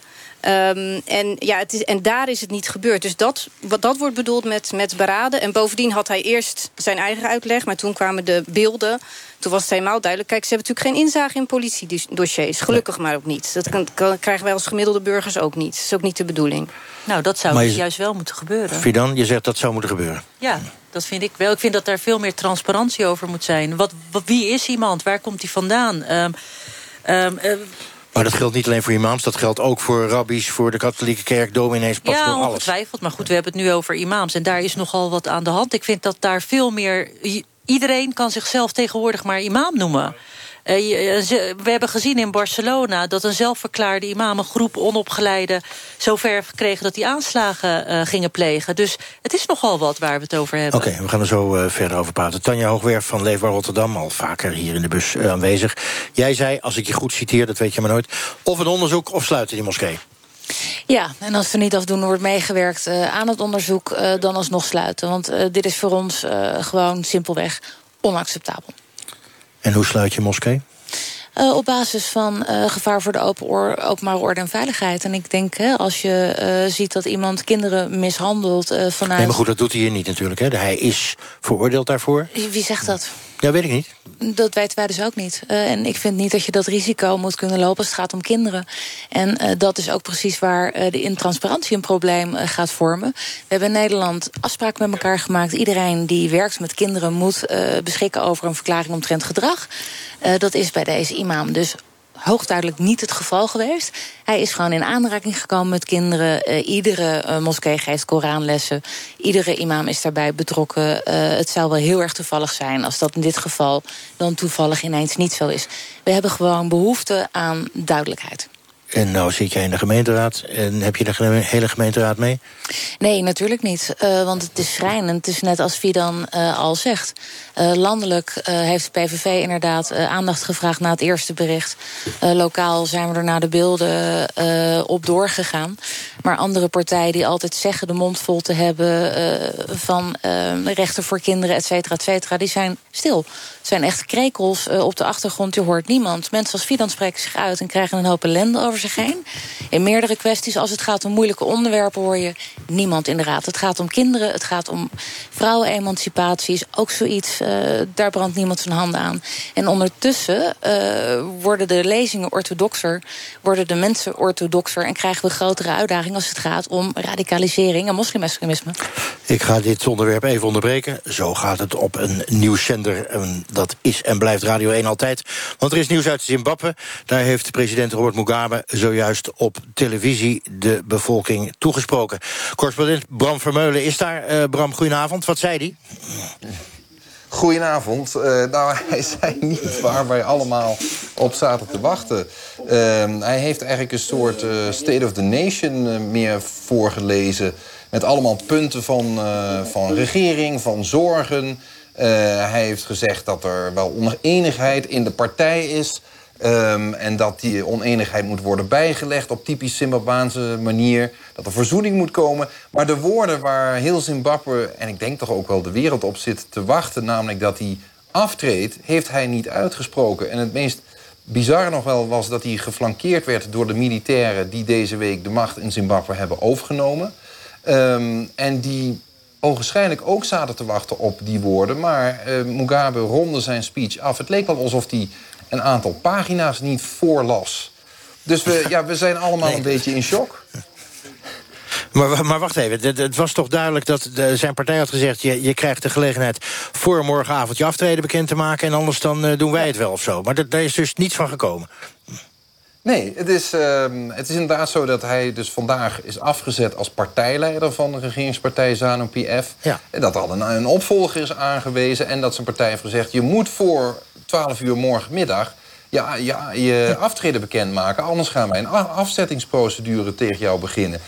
Um, en, ja, het is, en daar is het niet gebeurd. Dus dat, wat, dat wordt bedoeld met, met beraden. En bovendien had hij eerst zijn eigen uitleg... maar toen kwamen de beelden. Toen was het helemaal duidelijk. Kijk, ze hebben natuurlijk geen inzage in politiedossiers. Gelukkig maar ook niet. Dat kan, kan, krijgen wij als gemiddelde burgers ook niet. Dat is ook niet de bedoeling. Nou, dat zou dus je- juist wel moeten gebeuren. Fidan, je zegt dat zou moeten gebeuren. Ja, dat vind ik wel. Ik vind dat daar veel meer transparantie over moet zijn. Wat, wat, wie is iemand? Waar komt hij vandaan? Ehm ehm, eh, Maar dat geldt niet alleen voor imams, dat geldt ook voor rabbies... voor de katholieke kerk, dominees, pastoor, ja, alles. ongetwijfeld. Maar goed, we hebben het nu over imams. En daar is nogal wat aan de hand. Ik vind dat daar veel meer... Iedereen kan zichzelf tegenwoordig maar imam noemen. Eh, eh, we hebben gezien in Barcelona dat een zelfverklaarde imam... een groep onopgeleide zover heeft gekregen dat die aanslagen eh, gingen plegen. Dus het is nogal wat waar we het over hebben. Oké, we gaan er zo eh, verder over praten. Tanja Hoogwerf van Leefbaar Rotterdam, al vaker hier in de bus aanwezig. Jij zei, als ik je goed citeer, dat weet je maar nooit... of een onderzoek of sluiten die moskee. Ja, en als er niet afdoende wordt meegewerkt aan het onderzoek... eh, dan alsnog sluiten. Want eh, dit is voor ons eh, gewoon simpelweg onacceptabel. En hoe sluit je moskee? Eh, op basis van eh, gevaar voor de open oor- openbare orde en veiligheid. En ik denk, hè, als je eh, ziet dat iemand kinderen mishandelt vanuit... Nee, maar goed, dat doet hij hier niet natuurlijk. Hè. Hij is veroordeeld daarvoor. Wie zegt dat? Ja, weet ik niet. Dat weten wij dus ook niet. Eh, en ik vind niet dat je dat risico moet kunnen lopen als het gaat om kinderen. En eh, dat is ook precies waar eh, de intransparantie een probleem gaat vormen. We hebben in Nederland afspraken met elkaar gemaakt. Iedereen die werkt met kinderen moet beschikken over een verklaring omtrent gedrag. Dat is bij deze imam dus hoogduidelijk niet het geval geweest. Hij is gewoon in aanraking gekomen met kinderen. Eh, iedere eh, moskee geeft Koranlessen. Iedere imam is daarbij betrokken. Eh, het zou wel heel erg toevallig zijn als dat in dit geval dan toevallig ineens niet zo is. We hebben gewoon behoefte aan duidelijkheid. En nou zit jij in de gemeenteraad. En heb je de hele gemeenteraad mee? Nee, natuurlijk niet. Uh, want het is schrijnend. Het is net als Fidan uh, al zegt. Uh, landelijk heeft de PVV inderdaad aandacht gevraagd na het eerste bericht. lokaal zijn we er na de beelden op doorgegaan. Maar andere partijen die altijd zeggen de mond vol te hebben... van rechten voor kinderen, et cetera, et cetera... die zijn stil. Het zijn echt krekels op de achtergrond, je hoort niemand. Mensen als Fidan spreken zich uit en krijgen een hoop ellende over zich heen. In meerdere kwesties, als het gaat om moeilijke onderwerpen... hoor je niemand in de raad. Het gaat om kinderen, het gaat om vrouwenemancipatie... is ook zoiets, daar brandt niemand zijn handen aan. En ondertussen worden de lezingen orthodoxer... worden de mensen orthodoxer... en krijgen we grotere uitdagingen als het gaat om radicalisering... en moslimextremisme. Ik ga dit onderwerp even onderbreken. Zo gaat het op een nieuwszender. En dat is en blijft Radio 1 altijd. Want er is nieuws uit Zimbabwe. Daar heeft president Robert Mugabe zojuist op televisie de bevolking toegesproken. Correspondent Bram Vermeulen is daar. Uh, Bram, goedenavond. Wat zei hij? Goedenavond. Uh, nou, (laughs) hij zei niet waar wij allemaal op zaten te wachten. Uh, hij heeft eigenlijk een soort uh, State of the Nation meer voorgelezen... met allemaal punten van, van regering, van zorgen. hij heeft gezegd dat er wel oneenigheid in de partij is... Um, en dat die oneenigheid moet worden bijgelegd op typisch Zimbabwaanse manier. Dat er verzoening moet komen. Maar de woorden waar heel Zimbabwe, en ik denk toch ook wel de wereld op zit te wachten... namelijk dat hij aftreedt, heeft hij niet uitgesproken. En het meest bizar nog wel was dat hij geflankeerd werd... door de militairen die deze week de macht in Zimbabwe hebben overgenomen. Um, en die ogenschijnlijk ook zaten te wachten op die woorden. Maar uh, Mugabe ronde zijn speech af. Het leek wel alsof hij een aantal pagina's niet voorlas. Dus we, ja, we zijn allemaal een beetje in shock. Maar, maar wacht even, het, was toch duidelijk dat de, zijn partij had gezegd... Je, je krijgt de gelegenheid voor morgenavond je aftreden bekend te maken... en anders dan uh, doen wij het wel of zo. Maar daar is dus niets van gekomen. Nee, het is, uh, het is inderdaad zo dat hij dus vandaag is afgezet... als partijleider van de regeringspartij ZANU-PF. Ja. En dat al een, een opvolger is aangewezen... en dat zijn partij heeft gezegd... je moet voor 12 uur morgenmiddag ja, ja, je aftreden bekendmaken. Anders gaan wij een afzettingsprocedure tegen jou beginnen.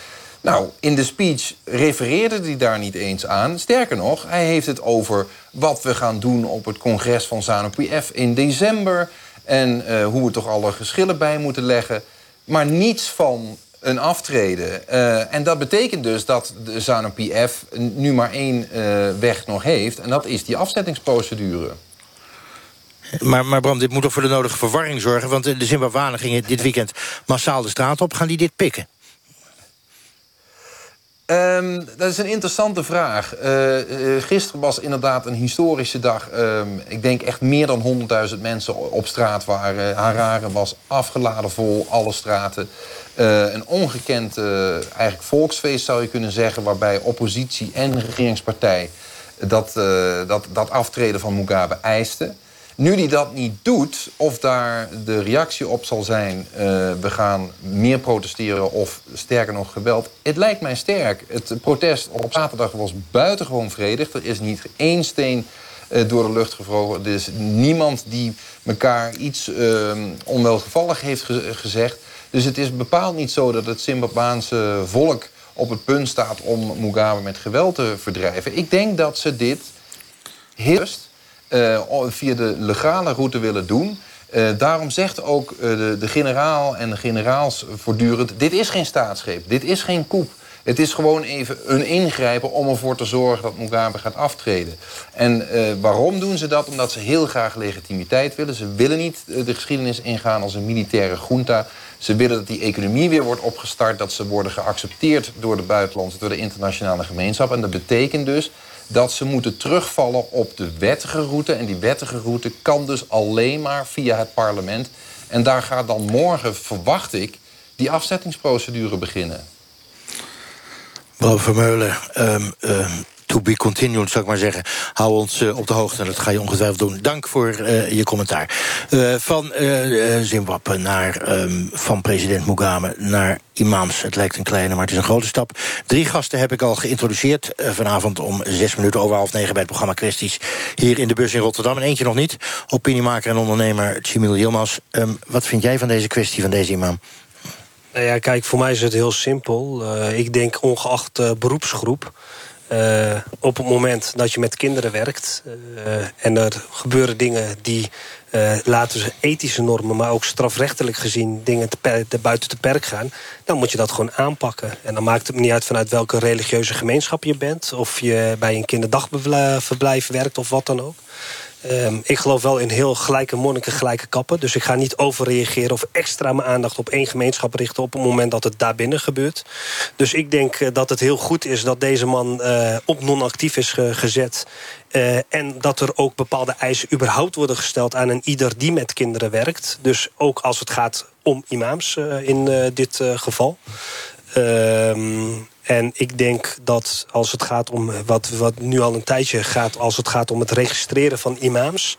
Nou, in de speech refereerde hij daar niet eens aan. Sterker nog, hij heeft het over wat we gaan doen op het congres van ZANU-PF in december... en uh, hoe we toch alle geschillen bij moeten leggen. Maar niets van een aftreden. Uh, en dat betekent dus dat de ZANU-PF nu maar één uh, weg nog heeft... en dat is die afzettingsprocedure. Maar, maar Bram, dit moet toch voor de nodige verwarring zorgen? Want de Zimbabwanen gingen dit weekend massaal de straat op. Gaan die dit pikken? Um, dat is een interessante vraag. Uh, gisteren was inderdaad een historische dag. Um, ik denk echt meer dan 100.000 mensen op straat waren. Harare was afgeladen vol, alle straten. Uh, een ongekend eigenlijk volksfeest zou je kunnen zeggen... waarbij oppositie en regeringspartij dat, dat, dat aftreden van Mugabe eisten. Nu die dat niet doet, of daar de reactie op zal zijn... Uh, we gaan meer protesteren of sterker nog geweld... het lijkt mij sterk. Het protest op zaterdag was buitengewoon vredig. Er is niet één steen uh, door de lucht gevlogen. Er is niemand die elkaar iets uh, onwelgevallig heeft ge gezegd. Dus het is bepaald niet zo dat het Zimbabwaanse volk op het punt staat... om Mugabe met geweld te verdrijven. Ik denk dat ze dit heel uh, via de legale route willen doen. Uh, daarom zegt ook uh, de, de, generaal en de generaals voortdurend... dit is geen staatsgreep, dit is geen coup. Het is gewoon even een ingrijpen om ervoor te zorgen dat Mugabe gaat aftreden. En waarom doen ze dat? Omdat ze heel graag legitimiteit willen. Ze willen niet de geschiedenis ingaan als een militaire junta. Ze willen dat die economie weer wordt opgestart... dat ze worden geaccepteerd door de buitenlandse, door de internationale gemeenschap. En dat betekent dus dat ze moeten terugvallen op de wettige route. En die wettige route kan dus alleen maar via het parlement. En daar gaat dan morgen, verwacht ik, die afzettingsprocedure beginnen. Mevrouw Vermeulen, um, um, to be continued, zou ik maar zeggen. Hou ons uh, op de hoogte en dat ga je ongetwijfeld doen. Dank voor uh, je commentaar. Uh, van Zimbabwe naar, um, van president Mugabe naar imams. Het lijkt een kleine, maar het is een grote stap. Drie gasten heb ik al geïntroduceerd. vanavond om zes minuten over half negen bij het programma Kwesties. Hier in de bus in Rotterdam. En eentje nog niet. Opiniemaker en ondernemer Chimil Yilmaz. Wat vind jij van deze kwestie van deze imam? Nou ja, kijk, voor mij is het heel simpel. Uh, ik denk ongeacht uh, beroepsgroep. Uh, op het moment dat je met kinderen werkt... en er gebeuren dingen die laten we ethische normen... maar ook strafrechtelijk gezien dingen te, te buiten de perk gaan... dan moet je dat gewoon aanpakken. En dan maakt het niet uit vanuit welke religieuze gemeenschap je bent... of je bij een kinderdagverblijf werkt of wat dan ook. Um, ik geloof wel in heel gelijke monniken, gelijke kappen. Dus ik ga niet overreageren of extra mijn aandacht op één gemeenschap richten... op het moment dat het daarbinnen gebeurt. Dus ik denk uh, dat het heel goed is dat deze man uh, op non-actief is ge gezet. Uh, en dat er ook bepaalde eisen überhaupt worden gesteld aan een ieder die met kinderen werkt. Dus ook als het gaat om imams in dit geval. Ehm, en ik denk dat als het gaat om wat, wat nu al een tijdje gaat... als het gaat om het registreren van imams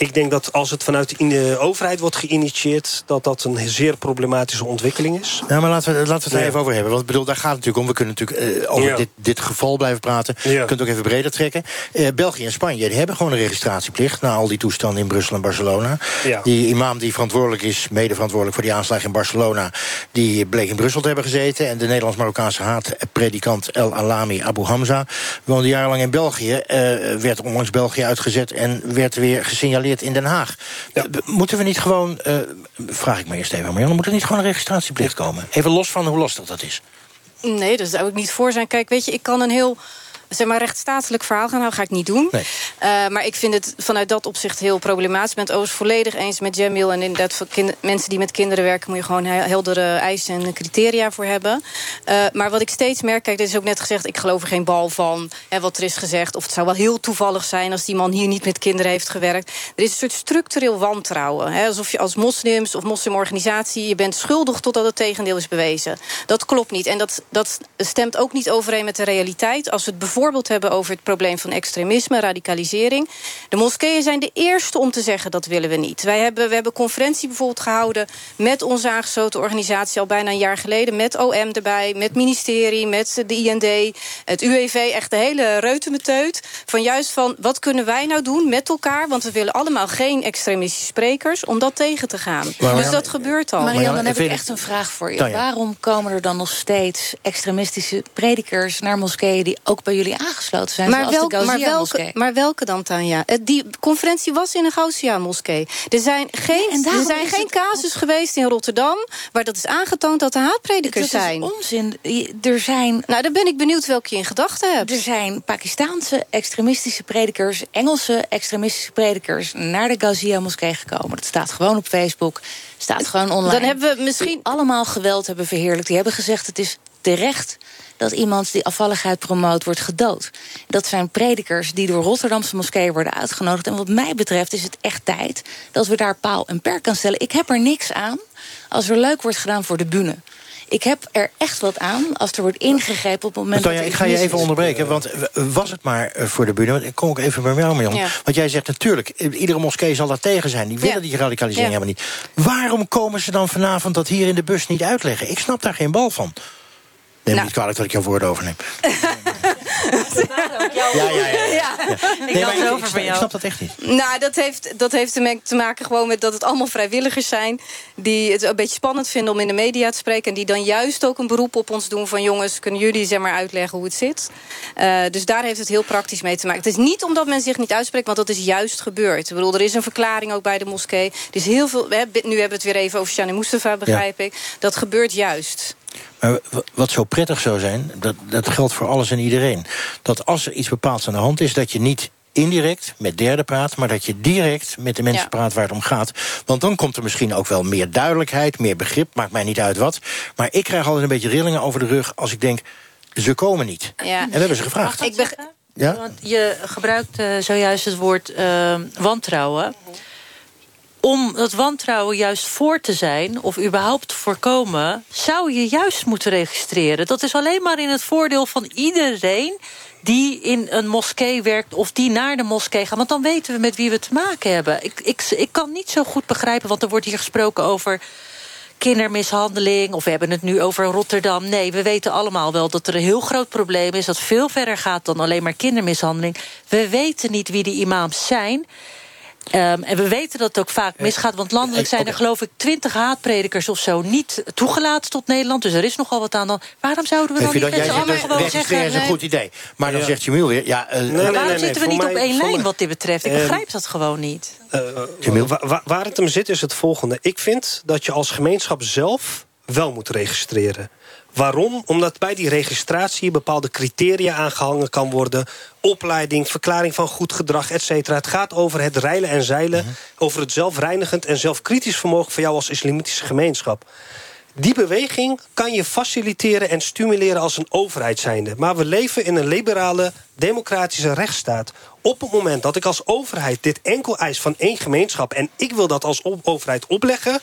ik denk dat als het vanuit de overheid wordt geïnitieerd... dat dat een zeer problematische ontwikkeling is. Ja, maar laten we, laten we het daar even over hebben. Want bedoel, daar gaat het natuurlijk om. We kunnen natuurlijk uh, over ja. dit, dit geval blijven praten. Je kunt het ook even breder trekken. Uh, België en Spanje die hebben gewoon een registratieplicht... na al die toestanden in Brussel en Barcelona. Die imam die verantwoordelijk is, mede verantwoordelijk voor die aanslag in Barcelona... die bleek in Brussel te hebben gezeten. En de Nederlands-Marokkaanse haatpredikant El Alami Abu Hamza... woonde jarenlang in België, uh, werd onlangs België uitgezet... en werd weer gesignaleerd in Den Haag. Ja. Moeten we niet gewoon, uh, vraag ik me eerst even, Marianne... moet er niet gewoon een registratieplicht komen? Even los van hoe lastig dat is. Nee, daar zou ik niet voor zijn. Kijk, weet je, ik kan een heel zeg maar rechtsstatelijk verhaal gaan houden, ga ik niet doen. Nee. Uh, maar ik vind het vanuit dat opzicht heel problematisch. Ik ben het overigens volledig eens met Jamil. En inderdaad, voor mensen die met kinderen werken... moet je gewoon heldere eisen en criteria voor hebben. Uh, maar wat ik steeds merk, kijk, dit is ook net gezegd... ik geloof er geen bal van, hè, wat er is gezegd. Of het zou wel heel toevallig zijn als die man hier niet met kinderen heeft gewerkt. Er is een soort structureel wantrouwen. Hè, alsof je als moslims of moslimorganisatie... je bent schuldig totdat het tegendeel is bewezen. Dat klopt niet. En dat, dat stemt ook niet overeen met de realiteit. Als we het bijvoorbeeld bijvoorbeeld hebben over het probleem van extremisme, radicalisering. De moskeeën zijn de eerste om te zeggen dat willen we niet. Wij hebben, we hebben een conferentie bijvoorbeeld gehouden met onze aangesloten organisatie al bijna een jaar geleden. Met OM erbij, met ministerie, met de IND, het UEV. Echt de hele reutemeteut. Van juist van wat kunnen wij nou doen met elkaar? Want we willen allemaal geen extremistische sprekers om dat tegen te gaan. Maar, dus dat gebeurt al. Marianne, dan heb ik echt een vraag voor je. Waarom komen er dan nog steeds extremistische predikers naar moskeeën die ook bij jullie aangesloten zijn, maar, welk, maar, welke, maar welke dan, Tanja? Die conferentie was in een Gaussia-moskee. Er zijn geen, er zijn geen casus geweest in Rotterdam... waar dat is aangetoond dat er haatpredikers zijn. Dat is onzin. Er zijn... Nou, dan ben ik benieuwd welke je in gedachten hebt. Er zijn Pakistaanse extremistische predikers... Engelse extremistische predikers naar de Gaussia-moskee gekomen. Dat staat gewoon op Facebook, staat gewoon online. Dan hebben we misschien... Die allemaal geweld hebben verheerlijkt. Die hebben gezegd het is terecht dat iemand die afvalligheid promoot wordt gedood. Dat zijn predikers die door Rotterdamse moskeeën worden uitgenodigd. En wat mij betreft is het echt tijd dat we daar paal en perk aan stellen. Ik heb er niks aan als er leuk wordt gedaan voor de bühne. Ik heb er echt wat aan als er wordt ingegrepen op het moment dat Ik ga je even onderbreken, want was het maar eh, voor de bühne... ik kom ook even bij jou, Marjan. Ja. Want jij zegt natuurlijk, iedere moskee zal daar tegen zijn. Die willen die radicalisering helemaal niet. Waarom komen ze dan vanavond dat hier in de bus niet uitleggen? Ik snap daar geen bal van. Neem nou. niet kwalijk dat ik jouw woorden overneem. (laughs) ja, ja, ja. ja. ja. Ik, nee, maar over ik, ik snap dat echt niet. Nou, dat heeft, dat heeft te maken gewoon met dat het allemaal vrijwilligers zijn... die het een beetje spannend vinden om in de media te spreken... en die dan juist ook een beroep op ons doen van... jongens, kunnen jullie zeg maar uitleggen hoe het zit? Uh, dus daar heeft het heel praktisch mee te maken. Het is niet omdat men zich niet uitspreekt, want dat is juist gebeurd. Ik bedoel, er is een verklaring ook bij de moskee. Er is heel veel, nu hebben we het weer even over Shani Mustafa, begrijp ik. Dat gebeurt juist. Maar wat zo prettig zou zijn, dat, dat geldt voor alles en iedereen. Dat als er iets bepaalds aan de hand is, dat je niet indirect met derden praat... maar dat je direct met de mensen praat waar het om gaat. Want dan komt er misschien ook wel meer duidelijkheid, meer begrip... maakt mij niet uit wat. Maar ik krijg altijd een beetje rillingen over de rug als ik denk... ze komen niet. Ja. En we hebben ze gevraagd. Ik ja? Want je gebruikt uh, zojuist het woord uh, wantrouwen om dat wantrouwen juist voor te zijn... of überhaupt te voorkomen, zou je juist moeten registreren. Dat is alleen maar in het voordeel van iedereen die in een moskee werkt of die naar de moskee gaat. Want dan weten we met wie we te maken hebben. Ik, ik, ik kan niet zo goed begrijpen, want er wordt hier gesproken over kindermishandeling... of we hebben het nu over Rotterdam. Nee, we weten allemaal wel dat er een heel groot probleem is... dat veel verder gaat dan alleen maar kindermishandeling. We weten niet wie die imams zijn... Ehm, en we weten dat het ook vaak misgaat. Want landelijk zijn er geloof ik twintig haatpredikers of zo... niet toegelaten tot Nederland. Dus er is nogal wat aan dan. Waarom zouden we dan niet Jij met z'n zegt allen dus gewoon registreren is zeggen... een goed idee. Maar dan zegt Jamil weer... Ja, eh, Waarom zitten we niet op één lijn wat dit betreft? Ik begrijp dat gewoon niet. Uh, wa- wa- waar het hem zit is het volgende. Ik vind dat je als gemeenschap zelf wel moet registreren. Waarom? Omdat bij die registratie bepaalde criteria aangehangen kan worden. Opleiding, verklaring van goed gedrag, et cetera. Het gaat over het reilen en zeilen. Mhm. Over het zelfreinigend en zelfkritisch vermogen van jou als islamitische gemeenschap. Die beweging kan je faciliteren en stimuleren als een overheid zijnde. Maar we leven in een liberale, democratische rechtsstaat. Op het moment dat ik als overheid dit enkel eis van één gemeenschap... en ik wil dat als overheid opleggen...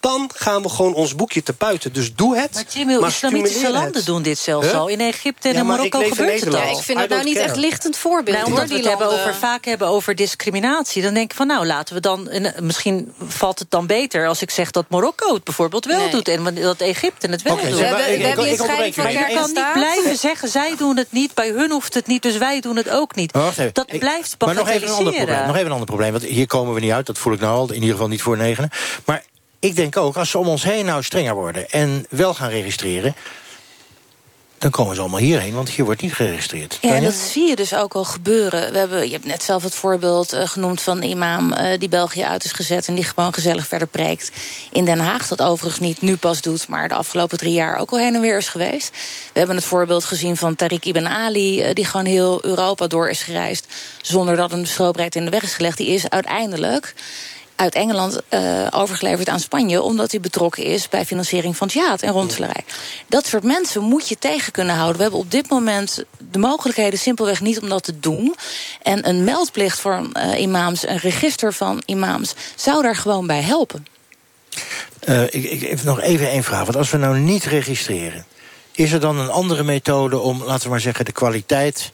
dan gaan we gewoon ons boekje te buiten. Dus doe het, Maar Jimmy, islamitische stimuleer landen het. doen dit zelfs Huh? al. In Egypte en Ja, in maar Marokko gebeurt het al. Ja, ik vind het nou niet care. echt lichtend voorbeeld. Nou, hoor, omdat we die het hebben over, vaak hebben over discriminatie... dan denk ik van nou, laten we dan... en, misschien valt het dan beter als ik zeg dat Marokko het bijvoorbeeld wel Nee. doet... en dat Egypte het wel doet. maar, We hebben- ik- we hebben onderbreek scheiding van. Maar kerk kan niet blijven zeggen, zij doen het niet, bij hun hoeft het niet... dus wij doen het ook niet. Maar. Dat blijft Maar nog even, een ander probleem, nog bagatelliseren. even een ander probleem. Want hier komen we niet uit. Dat voel ik nou al. In ieder geval niet voor negenen. Maar ik denk ook, als ze om ons heen nou strenger worden... en wel gaan registreren... dan komen ze allemaal hierheen, want hier wordt niet geregistreerd. Ja, en dat zie je dus ook al gebeuren. We hebben, je hebt net zelf het voorbeeld eh, genoemd van een imam eh, die België uit is gezet en die gewoon gezellig verder preekt in Den Haag. Dat overigens niet nu pas doet, maar de afgelopen drie jaar ook al heen en weer is geweest. We hebben het voorbeeld gezien van Tariq Ibn Ali, eh, die gewoon heel Europa door is gereisd zonder dat een strobreed in de weg is gelegd. Die is uiteindelijk uit Engeland eh, overgeleverd aan Spanje... omdat hij betrokken is bij financiering van jihad en rondselarij. Dat soort mensen moet je tegen kunnen houden. We hebben op dit moment de mogelijkheden simpelweg niet om dat te doen. En een meldplicht voor eh, imams, een register van imams... zou daar gewoon bij helpen. Eh, ik, ik even nog even één vraag. Want als we nou niet registreren... is er dan een andere methode om, laten we maar zeggen... de kwaliteit,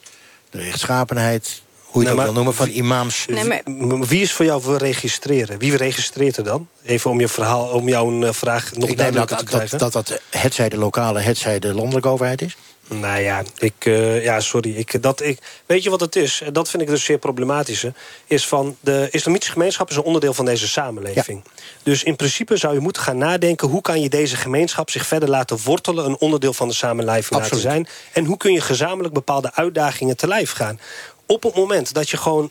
de rechtschapenheid... hoe je Nee, het ook wil noemen, van imams... Nee, maar M- Wie is voor jou voor registreren? Wie registreert er dan? Even om je verhaal, om jouw eh, vraag nog ik denk dat duidelijker te dat, krijgen. dat, dat hetzij de lokale, hetzij de landelijke overheid is. Nou ja, ik, eh, ja sorry. Ik, dat, ik, weet je wat het is? En Dat vind ik dus zeer problematische. Is van de islamitische gemeenschap is een onderdeel van deze samenleving. Dus in principe zou je moeten gaan nadenken... hoe kan je deze gemeenschap zich verder laten wortelen... een onderdeel van de samenleving laten zijn... en hoe kun je gezamenlijk bepaalde uitdagingen te lijf gaan. Op het moment dat je gewoon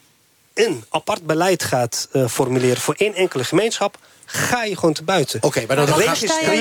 een apart beleid gaat eh, formuleren... voor één enkele gemeenschap, ga je gewoon te buiten. Oké, maar dan, Maar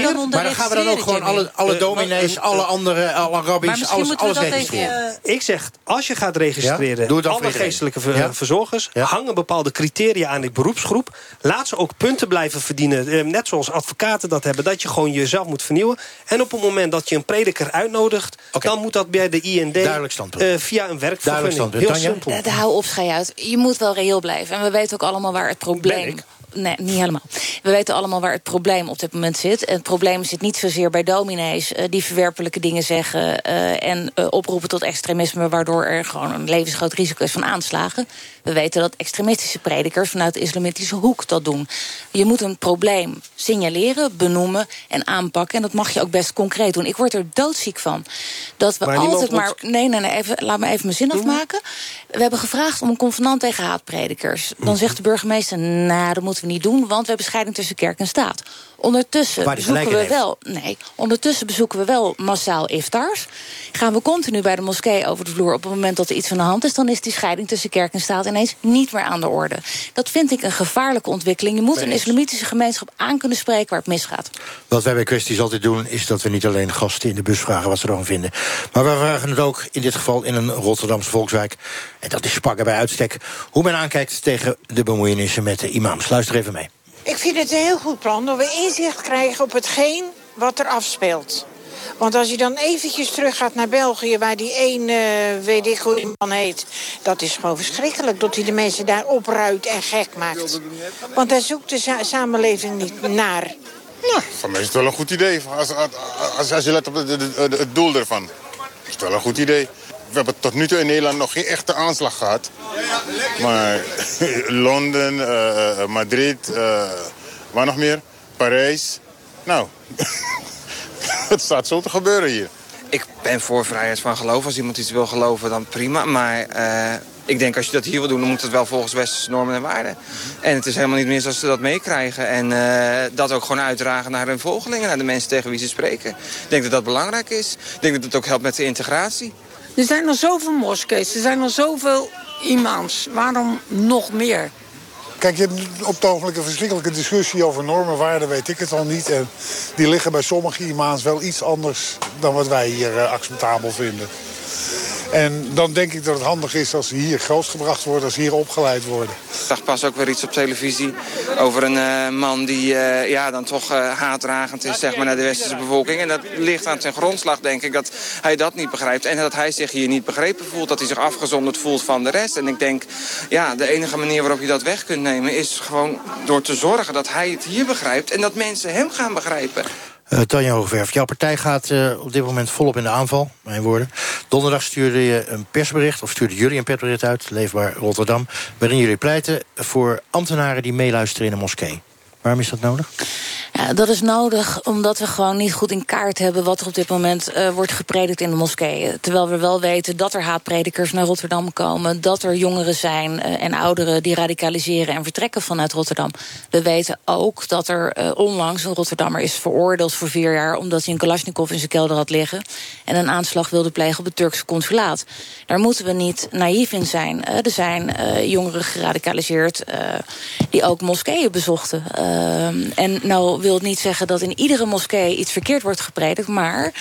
dan onder maar dan gaan we dan ook gewoon alle, alle Eh, dominees, maar- alle andere, alle Maar rabbis, misschien alles, alles even, registreren. Ik zeg, als je gaat registreren, Ja? Alle geestelijke ver- Ja? verzorgers... Ja? hangen bepaalde criteria aan die beroepsgroep. Laat ze ook punten blijven verdienen. eh, net zoals advocaten dat hebben. Dat je gewoon jezelf moet vernieuwen. En op het moment dat je een prediker uitnodigt... Dan moet dat bij de IND Duidelijk standpunt. eh, via een Duidelijk werkvergunning. standpunt. Heel Tanja? simpel. Eh, de hou op, schei uit. Je moet wel reëel blijven. En we weten ook allemaal waar het probleem... Nee, niet helemaal. We weten allemaal waar het probleem op dit moment zit. En het probleem zit niet zozeer bij dominees... eh, die verwerpelijke dingen zeggen... eh, en eh, oproepen tot extremisme... waardoor er gewoon een levensgroot risico is van aanslagen. We weten dat extremistische predikers... vanuit de islamitische hoek dat doen. Je moet een probleem signaleren, benoemen en aanpakken. En dat mag je ook best concreet doen. Ik word er doodziek van. Dat we Maar altijd maar... Nee, nee, nee, even, laat me even mijn zin afmaken. We hebben gevraagd om een convenant tegen haatpredikers. Dan zegt de burgemeester, nou, dat moeten we niet doen... want we hebben scheiding tussen kerk en staat. Ondertussen bezoeken we wel... Nee, ondertussen bezoeken we wel massaal iftars. Gaan we continu bij de moskee over de vloer... op het moment dat er iets van de hand is... dan is die scheiding tussen kerk en staat ineens niet meer aan de orde. Dat vind ik een gevaarlijke ontwikkeling. Je moet een islamitische gemeenschap aan kunnen spreken waar het misgaat. Wat wij bij kwesties altijd doen, is dat we niet alleen gasten in de bus vragen wat ze ervan vinden. Maar we vragen het ook in dit geval in een Rotterdamse volkswijk. En dat is spakken bij uitstek. Hoe men aankijkt tegen de bemoeienissen met de imams. Luister even mee. Ik vind het een heel goed plan dat we inzicht krijgen op hetgeen wat er afspeelt. Want als je dan eventjes teruggaat naar België, waar die één, eh, weet ik hoe die man heet... dat is gewoon verschrikkelijk, dat hij de mensen daar opruit en gek maakt. Want daar zoekt de sa- samenleving niet naar. Ja, voor mij is het wel een goed idee. Als, als, als, als je let op het- het doel ervan. Is het wel een goed idee. We hebben tot nu toe in Nederland nog geen echte aanslag gehad. Maar (laughs) Londen, eh, eh, Madrid, eh, waar nog meer? Parijs. Nou, (laughs) het staat zo te gebeuren hier. Ik ben voor vrijheid van geloof. Als iemand iets wil geloven, dan prima. Maar ik denk als je dat hier wil doen, dan moet het wel volgens westerse normen en waarden. En het is helemaal niet mis als ze dat meekrijgen. En dat ook gewoon uitdragen naar hun volgelingen, naar de mensen tegen wie ze spreken. Ik denk dat dat belangrijk is. Ik denk dat het ook helpt met de integratie. Er zijn er zoveel moskees, er zijn er zoveel imams. Waarom nog meer? Kijk, je hebt op het ogenblik een verschrikkelijke discussie over normen, waarden, weet ik het al niet. En die liggen bij sommige imams wel iets anders dan wat wij hier uh, acceptabel vinden. En dan denk ik dat het handig is als ze hier grootgebracht worden, als ze hier opgeleid worden. Ik zag pas ook weer iets op televisie over een uh, man die uh, ja, dan toch uh, haatdragend is zeg maar, naar de westerse bevolking. En dat ligt aan zijn grondslag, denk ik, dat hij dat niet begrijpt. En dat hij zich hier niet begrepen voelt, dat hij zich afgezonderd voelt van de rest. En ik denk, ja, de enige manier waarop je dat weg kunt nemen... is gewoon door te zorgen dat hij het hier begrijpt en dat mensen hem gaan begrijpen. Uh, Tanja Hoogwerf, jouw partij gaat uh, op dit moment volop in de aanval, mijn woorden. Donderdag stuurde je een persbericht, of stuurden jullie een persbericht uit, Leefbaar Rotterdam, waarin jullie pleiten voor ambtenaren die meeluisteren in een moskee. Waarom is dat nodig? Dat is nodig omdat we gewoon niet goed in kaart hebben... wat er op dit moment uh, wordt gepredikt in de moskeeën. Terwijl we wel weten dat er haatpredikers naar Rotterdam komen... dat er jongeren zijn uh, en ouderen die radicaliseren en vertrekken vanuit Rotterdam. We weten ook dat er uh, onlangs een Rotterdammer is veroordeeld voor vier jaar... omdat hij een Kalashnikov in zijn kelder had liggen... en een aanslag wilde plegen op het Turkse consulaat. Daar moeten we niet naïef in zijn. er zijn jongeren geradicaliseerd die ook moskeeën bezochten. en nou wil niet zeggen dat in iedere moskee iets verkeerd wordt gepredikt, maar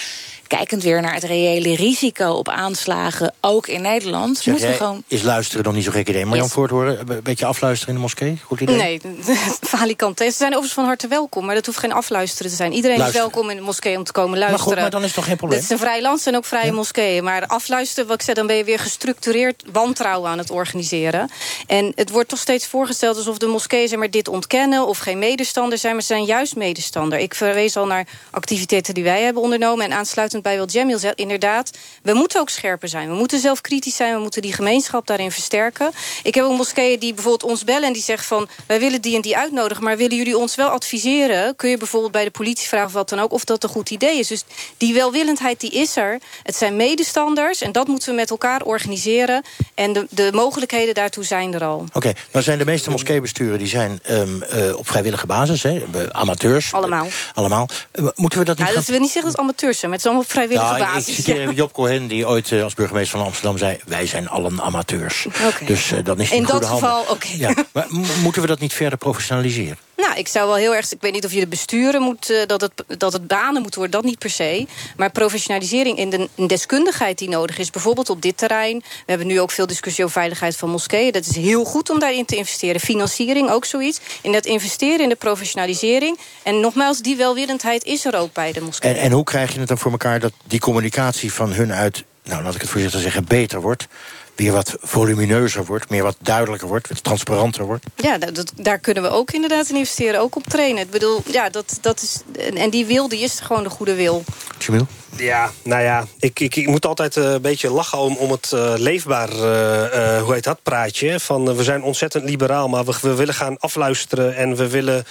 kijkend weer naar het reële risico op aanslagen, ook in Nederland, zeg moeten we gewoon. Is luisteren nog niet zo gek idee? Marjan Yes. Voorthoren, een beetje afluisteren in de moskee? Goed idee? Nee, (laughs) falikant. Ze zijn overigens van harte welkom, maar dat hoeft geen afluisteren te zijn. Iedereen Luisteren. is welkom in de moskee om te komen Maar luisteren. goed, maar dan is toch geen probleem? Dit is een vrij land, zijn ook vrije moskeeën. Maar afluisteren, wat ik zei, dan ben je weer gestructureerd wantrouwen aan het organiseren. En het wordt toch steeds voorgesteld alsof de moskeeën zeg maar, dit ontkennen... of geen medestander zijn, maar ze zijn juist medestander. Ik verwees al naar activiteiten die wij hebben ondernomen... en aansluitend bij wat Jamil zegt, inderdaad... we moeten ook scherper zijn. We moeten zelf kritisch zijn, we moeten die gemeenschap daarin versterken. Ik heb ook moskeeën die bijvoorbeeld ons bellen en die zeggen van... wij willen die en die uitnodigen, maar willen jullie ons wel adviseren? Kun je bijvoorbeeld bij de politie vragen of wat dan ook... of dat een goed idee is. Dus die welwillendheid die is er. Het zijn medestanders en dat moeten we met elkaar organiseren. En de, de mogelijkheden daartoe zijn er al. Oké, nou zijn de meeste moskeebesturen die zijn ehm, eh, op vrijwillige basis, hè, eh, amateurs. Allemaal. Allemaal. Eh, moeten we dat niet Ja, gaan dat wil niet zeggen dat het amateurs zijn, maar het is allemaal op vrijwillige Nou, ik- basis. Ik citeer Ja. Job Cohen, die ooit eh, als burgemeester van Amsterdam zei... wij zijn allen amateurs. Dus eh, dan is het In in goede dat geval, oké. Ja, maar moeten we dat niet verder professionaliseren? Nou, ik zou wel heel erg... Ik weet niet of je de besturen moet... eh, dat, het, dat het banen moet worden, dat niet per se. Maar professionalisering in de deskundigheid die nodig is... bijvoorbeeld op dit terrein. We hebben nu ook veel discussie over veiligheid van moskeeën. Dat is heel goed om daarin te investeren. Financiering, ook zoiets. In dat investeren in de professionalisering. En nogmaals, die welwillendheid is er ook bij de moskeeën. En, en hoe krijg je het dan voor elkaar dat die communicatie van hun uit... nou, laat ik het voorzichtig zeggen, beter wordt... weer wat volumineuzer wordt, meer wat duidelijker wordt... wat transparanter wordt? Ja, dat, daar kunnen we ook inderdaad in investeren. Ook op trainen. Ik bedoel, ja, dat, dat is... En die wil, die is gewoon de goede wil. Jamil? Ja, nou ja, ik, ik, ik moet altijd eh, een beetje lachen om, om het eh, leefbaar, eh, hoe heet dat, praatje. Van we zijn ontzettend liberaal, maar we, we willen gaan afluisteren en we willen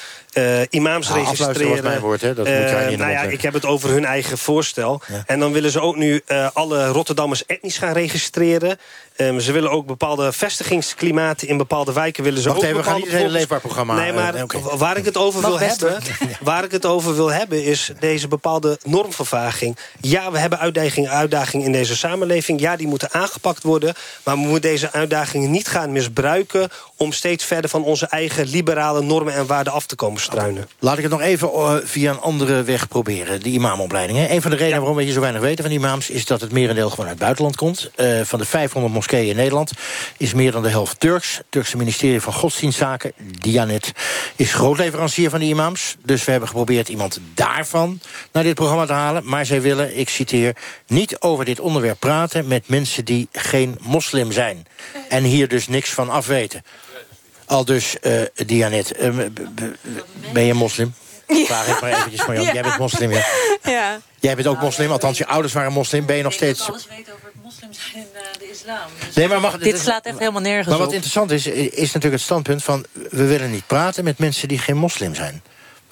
imams Nou, afluisteren registreren. mijn woord, hè? Dat moet jij niet in de nou ja, ik heb het over hun eigen voorstel. En dan willen ze ook nu alle Rotterdammers etnisch gaan registreren. Ehm, ze willen ook bepaalde vestigingsklimaten in bepaalde wijken willen ze Wacht ook even, we gaan niet het hele leefbaar programma, Nee, maar waar ik het over Mag wil hebben, (laughs) waar ik het over wil hebben is deze bepaalde normvervaging. Ja, we hebben uitdagingen, uitdagingen in deze samenleving. Ja, die moeten aangepakt worden. Maar we moeten deze uitdagingen niet gaan misbruiken om steeds verder van onze eigen liberale normen en waarden af te komen struinen. Laat ik het nog even eh, via een andere weg proberen. De imamopleiding. Hè. Een van de redenen waarom we zo weinig weten van imams... is dat het merendeel gewoon uit het buitenland komt. Eh, van de 500 moskeeën in Nederland is meer dan de helft Turks. Het Turkse ministerie van Godsdienstzaken, Dianet... is grootleverancier van die imams. Dus we hebben geprobeerd iemand daarvan naar dit programma te halen. Maar zij willen, ik citeer... niet over dit onderwerp praten met mensen die geen moslim zijn. En hier dus niks van afweten. Al dus, eh Dianet, eh, ben je moslim? Vraag ik maar eventjes van jou. Ja. Jij bent moslim, ja. Ja. Jij bent ook moslim, althans je ouders waren moslim. Ben je nog steeds... alles weten over het moslim zijn in eh, de islam. Dus Nee, maar mag- dit slaat echt helemaal nergens Maar wat op. interessant is, is natuurlijk het standpunt van... we willen niet praten met mensen die geen moslim zijn.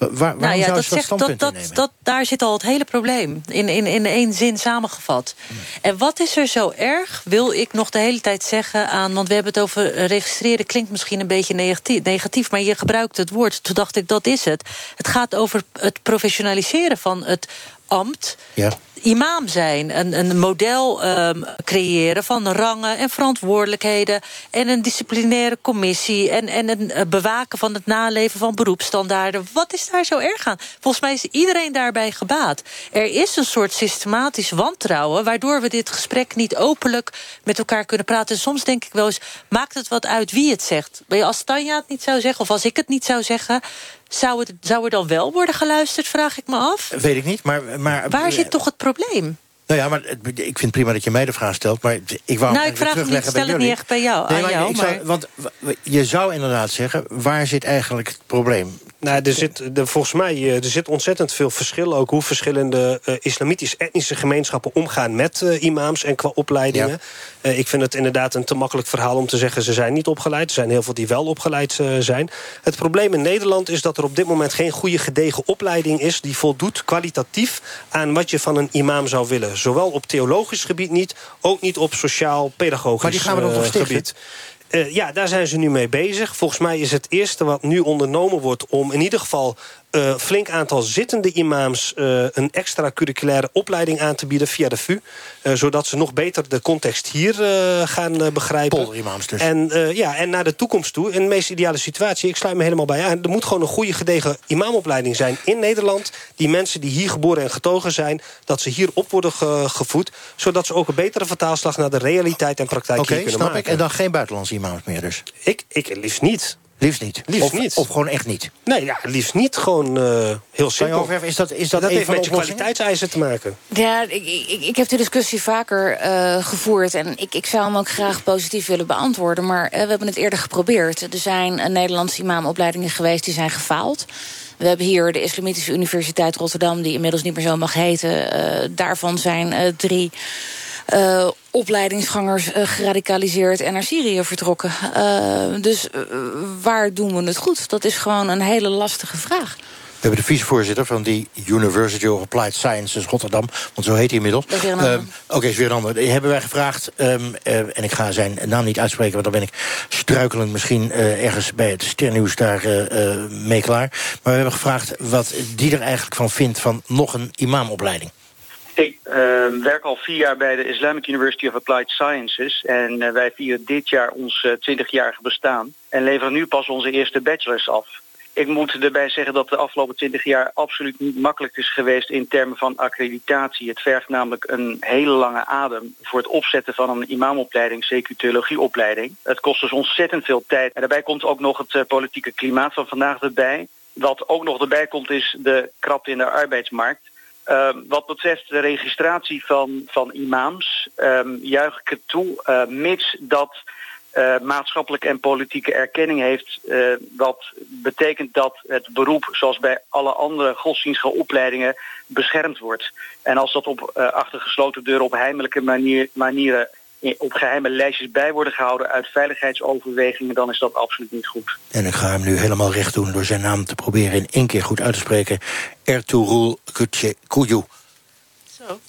Waar, waarom nou ja, dat ze dat zegt, dat, daar zit al het hele probleem. In, in, in één zin samengevat. En wat is er zo erg, wil ik nog de hele tijd zeggen aan... want we hebben het over eh, registreren, klinkt misschien een beetje negatief... negatief maar je gebruikt het woord. Toen dacht ik, dat is het. Het gaat over het professionaliseren van het ambt... Ja. Imam zijn. Een, een model ehm, creëren van rangen en verantwoordelijkheden... en een disciplinaire commissie... en, en een eh, bewaken van het naleven van beroepsstandaarden. Wat is daar zo erg aan? Volgens mij is iedereen daarbij gebaat. Er is een soort systematisch wantrouwen... waardoor we dit gesprek niet openlijk met elkaar kunnen praten. En soms denk ik wel eens, maakt het wat uit wie het zegt? Als Tanja het niet zou zeggen, of als ik het niet zou zeggen... Zou, het, zou er dan wel worden geluisterd, vraag ik me af? Weet ik niet, maar... maar Waar zit toch het probleem? Nou ja, maar het- ik vind prima dat je mij de vraag stelt, maar ik wou nou, ik vraag het niet, stel het niet echt bij jou, Nee, aan maar jou. ik zou- want je zou inderdaad zeggen, waar zit eigenlijk het probleem? Nou, er zit, er, volgens mij eh, er zit ontzettend veel verschil. Ook hoe verschillende eh, islamitisch-etnische gemeenschappen omgaan met eh, imams en qua opleidingen. Ik vind het inderdaad een te makkelijk verhaal om te zeggen... ze zijn niet opgeleid. Er zijn heel veel die wel opgeleid zijn. Het probleem in Nederland is dat er op dit moment... geen goede gedegen opleiding is die voldoet kwalitatief... aan wat je van een imam zou willen. Zowel op theologisch gebied niet, ook niet op sociaal-pedagogisch Maar die gaan we dan toch stichten? gebied. Eh, ja, daar zijn ze nu mee bezig. Volgens mij is het eerste wat nu ondernomen wordt... om in ieder geval een flink aantal zittende imams... eh, een extra-curriculaire opleiding aan te bieden via de VU. eh, zodat ze nog beter de context hier eh, gaan eh, begrijpen. Polderimams dus. En, eh, ja, en naar de toekomst toe, in de meest ideale situatie... ik sluit me helemaal bij aan... er moet gewoon een goede gedegen imamopleiding zijn in Nederland. Die mensen die hier geboren en getogen zijn... dat ze hier op worden ge- gevoed... zodat ze ook een betere vertaalslag naar de realiteit en praktijk hier kunnen snap maken. ik. En dan geen buitenlandse imams meer dus? Ik, ik liefst niet. Liefst niet? Liefst of, niet. Of gewoon echt niet? Nee, ja, liefst niet. Gewoon eh, heel simpel. overwerven, is dat- is dat heeft de met je kwaliteitseisen te maken. Ja, ik, ik, ik heb de discussie vaker eh, gevoerd. En ik, ik zou hem ook graag positief willen beantwoorden. Maar eh, we hebben het eerder geprobeerd. Er zijn Nederlandse imamopleidingen geweest die zijn gefaald. We hebben hier de Islamitische Universiteit Rotterdam... die inmiddels niet meer zo mag heten. Eh, daarvan zijn eh, drie eh, opleidingsgangers eh, geradicaliseerd... en naar Syrië vertrokken. Eh, dus eh, waar doen we het goed? Dat is gewoon een hele lastige vraag. We hebben de vicevoorzitter van die University of Applied Sciences Rotterdam. Want zo heet hij inmiddels. Ehm, Oké, is weer een ander. Die hebben wij gevraagd, ehm, eh, en ik ga zijn naam niet uitspreken... want dan ben ik struikelend misschien ergens bij het sternieuws daar mee klaar. Maar we hebben gevraagd wat die er eigenlijk van vindt... van nog een imamopleiding. Ik eh, werk al vier jaar bij de Islamic University of Applied Sciences. En eh, wij vieren dit jaar ons eh, 20-jarige bestaan. En leveren nu pas onze eerste bachelors af. Ik moet erbij zeggen dat de afgelopen 20 jaar absoluut niet makkelijk is geweest in termen van accreditatie. Het vergt namelijk een hele lange adem voor het opzetten van een imamopleiding, zeker theologieopleiding. Het kost dus ontzettend veel tijd. En daarbij komt ook nog het eh, politieke klimaat van vandaag erbij. Wat ook nog erbij komt is de krapte in de arbeidsmarkt. Ehm, wat betreft de registratie van, van imams, ehm, juich ik het toe, eh, mits dat eh, maatschappelijke en politieke erkenning heeft. eh, wat betekent dat het beroep, zoals bij alle andere godsdienstige opleidingen, beschermd wordt. En als dat op achter gesloten deuren op heimelijke manier, manieren op geheime lijstjes bij worden gehouden uit veiligheidsoverwegingen, dan is dat absoluut niet goed. En ik ga hem nu helemaal recht doen door zijn naam te proberen in één keer goed uit te spreken. Ertugrul Kutje Zo.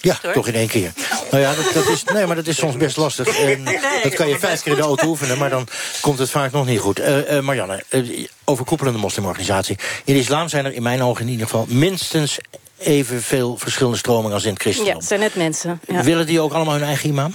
Ja, toch in één keer. Nou ja, dat, dat is, nee, maar dat is soms best lastig. (laughs) En dat kan je vijf keer in de auto oefenen, maar dan komt het vaak nog niet goed. Eh, eh, Marianne, uh, overkoepelende moslimorganisatie. In de islam zijn er in mijn ogen in ieder geval minstens evenveel verschillende stromingen als in het Ja, christendom. het zijn net mensen. Ja. Willen die ook allemaal hun eigen imam?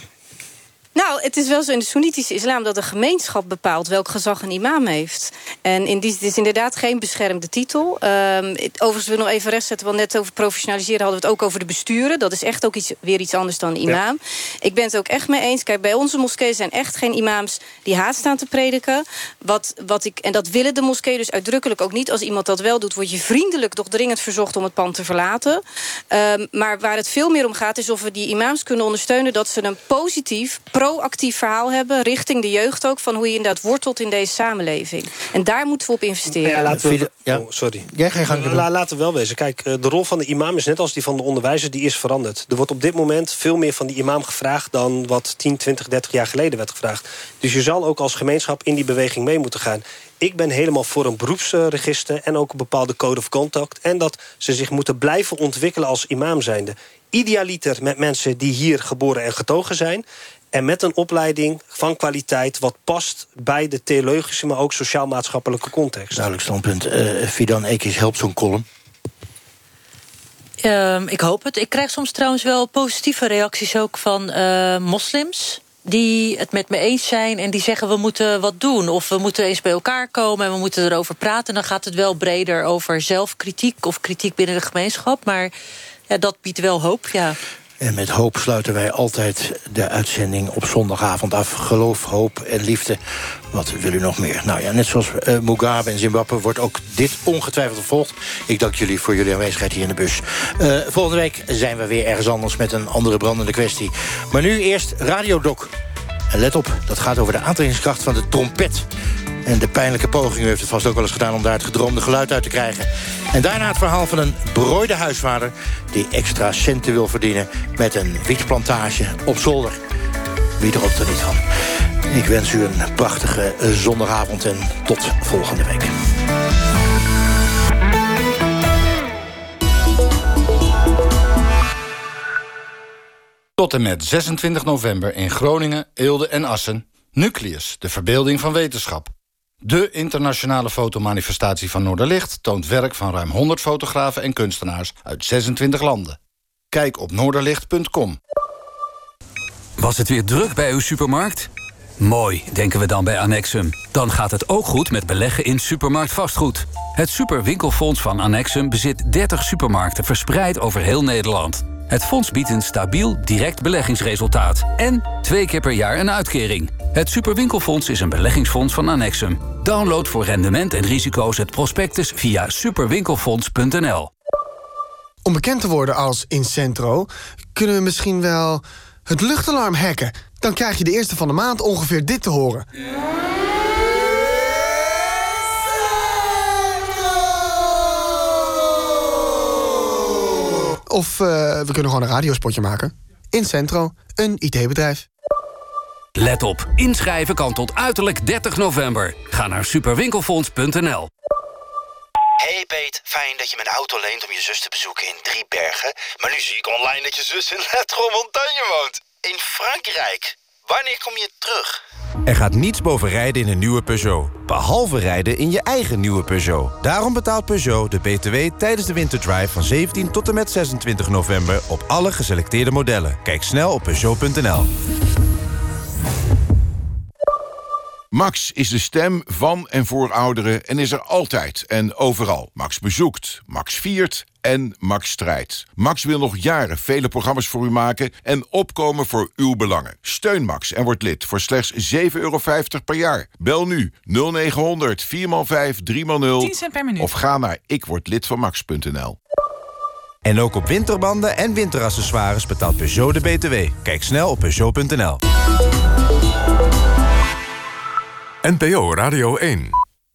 Nou, het is wel zo in de Soenitische islam dat de gemeenschap bepaalt welk gezag een imam heeft. En in die, het is inderdaad geen beschermde titel. Ehm, het, overigens wil ik nog even rechtzetten, want net over professionaliseren hadden we het ook over de besturen. Dat is echt ook iets, weer iets anders dan een imam. Ik ben het ook echt mee eens. Kijk, bij onze moskeeën zijn echt geen imams die haat staan te prediken. Wat, wat ik, en dat willen de moskeeën dus uitdrukkelijk ook niet. Als iemand dat wel doet, word je vriendelijk, doch dringend verzocht om het pand te verlaten. Ehm, maar waar het veel meer om gaat, is of we die imams kunnen ondersteunen dat ze een positief proactief actief verhaal hebben, richting de jeugd ook... van hoe je inderdaad wortelt in deze samenleving. En daar moeten we op investeren. Ja, laten we, oh, sorry. Jij ga je gang. La, laten we wel wezen. Kijk, eh, de rol van de imam is net als die van de onderwijzer... die is veranderd. Er wordt op dit moment veel meer van die imam gevraagd... dan wat 10, 20, 30 jaar geleden werd gevraagd. Dus je zal ook als gemeenschap in die beweging mee moeten gaan. Ik ben helemaal voor een beroepsregister... en ook een bepaalde code of contact. En dat ze zich moeten blijven ontwikkelen als imam zijnde. Idealiter met mensen die hier geboren en getogen zijn... En met een opleiding van kwaliteit wat past bij de theologische... maar ook sociaal-maatschappelijke context. Duidelijk standpunt. Uh, Fidan Ekis helpt zo'n column. Um, ik hoop het. Ik krijg soms trouwens wel positieve reacties ook van uh, moslims die het met me eens zijn en die zeggen we moeten wat doen. Of we moeten eens bij elkaar komen en we moeten erover praten. Dan gaat het wel breder over zelfkritiek of kritiek binnen de gemeenschap. Maar ja, dat biedt wel hoop, ja. En met hoop sluiten wij altijd de uitzending op zondagavond af. Geloof, hoop en liefde. Wat wil u nog meer? Nou ja, net zoals uh, Mugabe en Zimbabwe wordt ook dit ongetwijfeld gevolgd. Ik dank jullie voor jullie aanwezigheid hier in de bus. Uh, volgende week zijn we weer ergens anders met een andere brandende kwestie. Maar nu eerst Radiodoc. En let op, dat gaat over de aantrekkingskracht van de trompet. En de pijnlijke poging, u heeft het vast ook wel eens gedaan... om daar het gedroomde geluid uit te krijgen. En daarna het verhaal van een berooide huisvader... die extra centen wil verdienen met een wietplantage op zolder. Wie droomt er niet van? Ik wens u een prachtige zondagavond en tot volgende week. Tot en met 26 november in Groningen, Eelde en Assen... Nucleus, de verbeelding van wetenschap. De internationale fotomanifestatie van Noorderlicht... toont werk van ruim 100 fotografen en kunstenaars uit 26 landen. Kijk op noorderlicht.com. Was het weer druk bij uw supermarkt? Mooi, denken we dan bij Annexum. Dan gaat het ook goed met beleggen in supermarkt vastgoed. Het superwinkelfonds van Annexum bezit 30 supermarkten... verspreid over heel Nederland. Het fonds biedt een stabiel, direct beleggingsresultaat. En twee keer per jaar een uitkering. Het Superwinkelfonds is een beleggingsfonds van Annexum. Download voor rendement en risico's het prospectus via superwinkelfonds.nl. Om bekend te worden als Incentro... kunnen we misschien wel het luchtalarm hacken. Dan krijg je de eerste van de maand ongeveer dit te horen. Of uh, we kunnen gewoon een radiospotje maken. Incentro, een IT-bedrijf. Let op, inschrijven kan tot uiterlijk 30 november. Ga naar superwinkelfonds.nl. Hey Peet, fijn dat je mijn auto leent om je zus te bezoeken in Driebergen. Maar nu zie ik online dat je zus in La Montagne woont. In Frankrijk. Wanneer kom je terug? Er gaat niets boven rijden in een nieuwe Peugeot. Behalve rijden in je eigen nieuwe Peugeot. Daarom betaalt Peugeot de BTW tijdens de winterdrive van 17 tot en met 26 november... op alle geselecteerde modellen. Kijk snel op Peugeot.nl. Max is de stem van en voor ouderen en is er altijd en overal. Max bezoekt, Max viert en Max strijdt. Max wil nog jaren vele programma's voor u maken en opkomen voor uw belangen. Steun Max en word lid voor slechts 7,50 euro per jaar. Bel nu 0900 4x5 3x0 per minuut. of ga naar ikwordlidvanmax.nl. En ook op winterbanden en winteraccessoires betaalt Peugeot de BTW. Kijk snel op Peugeot.nl. NPO Radio 1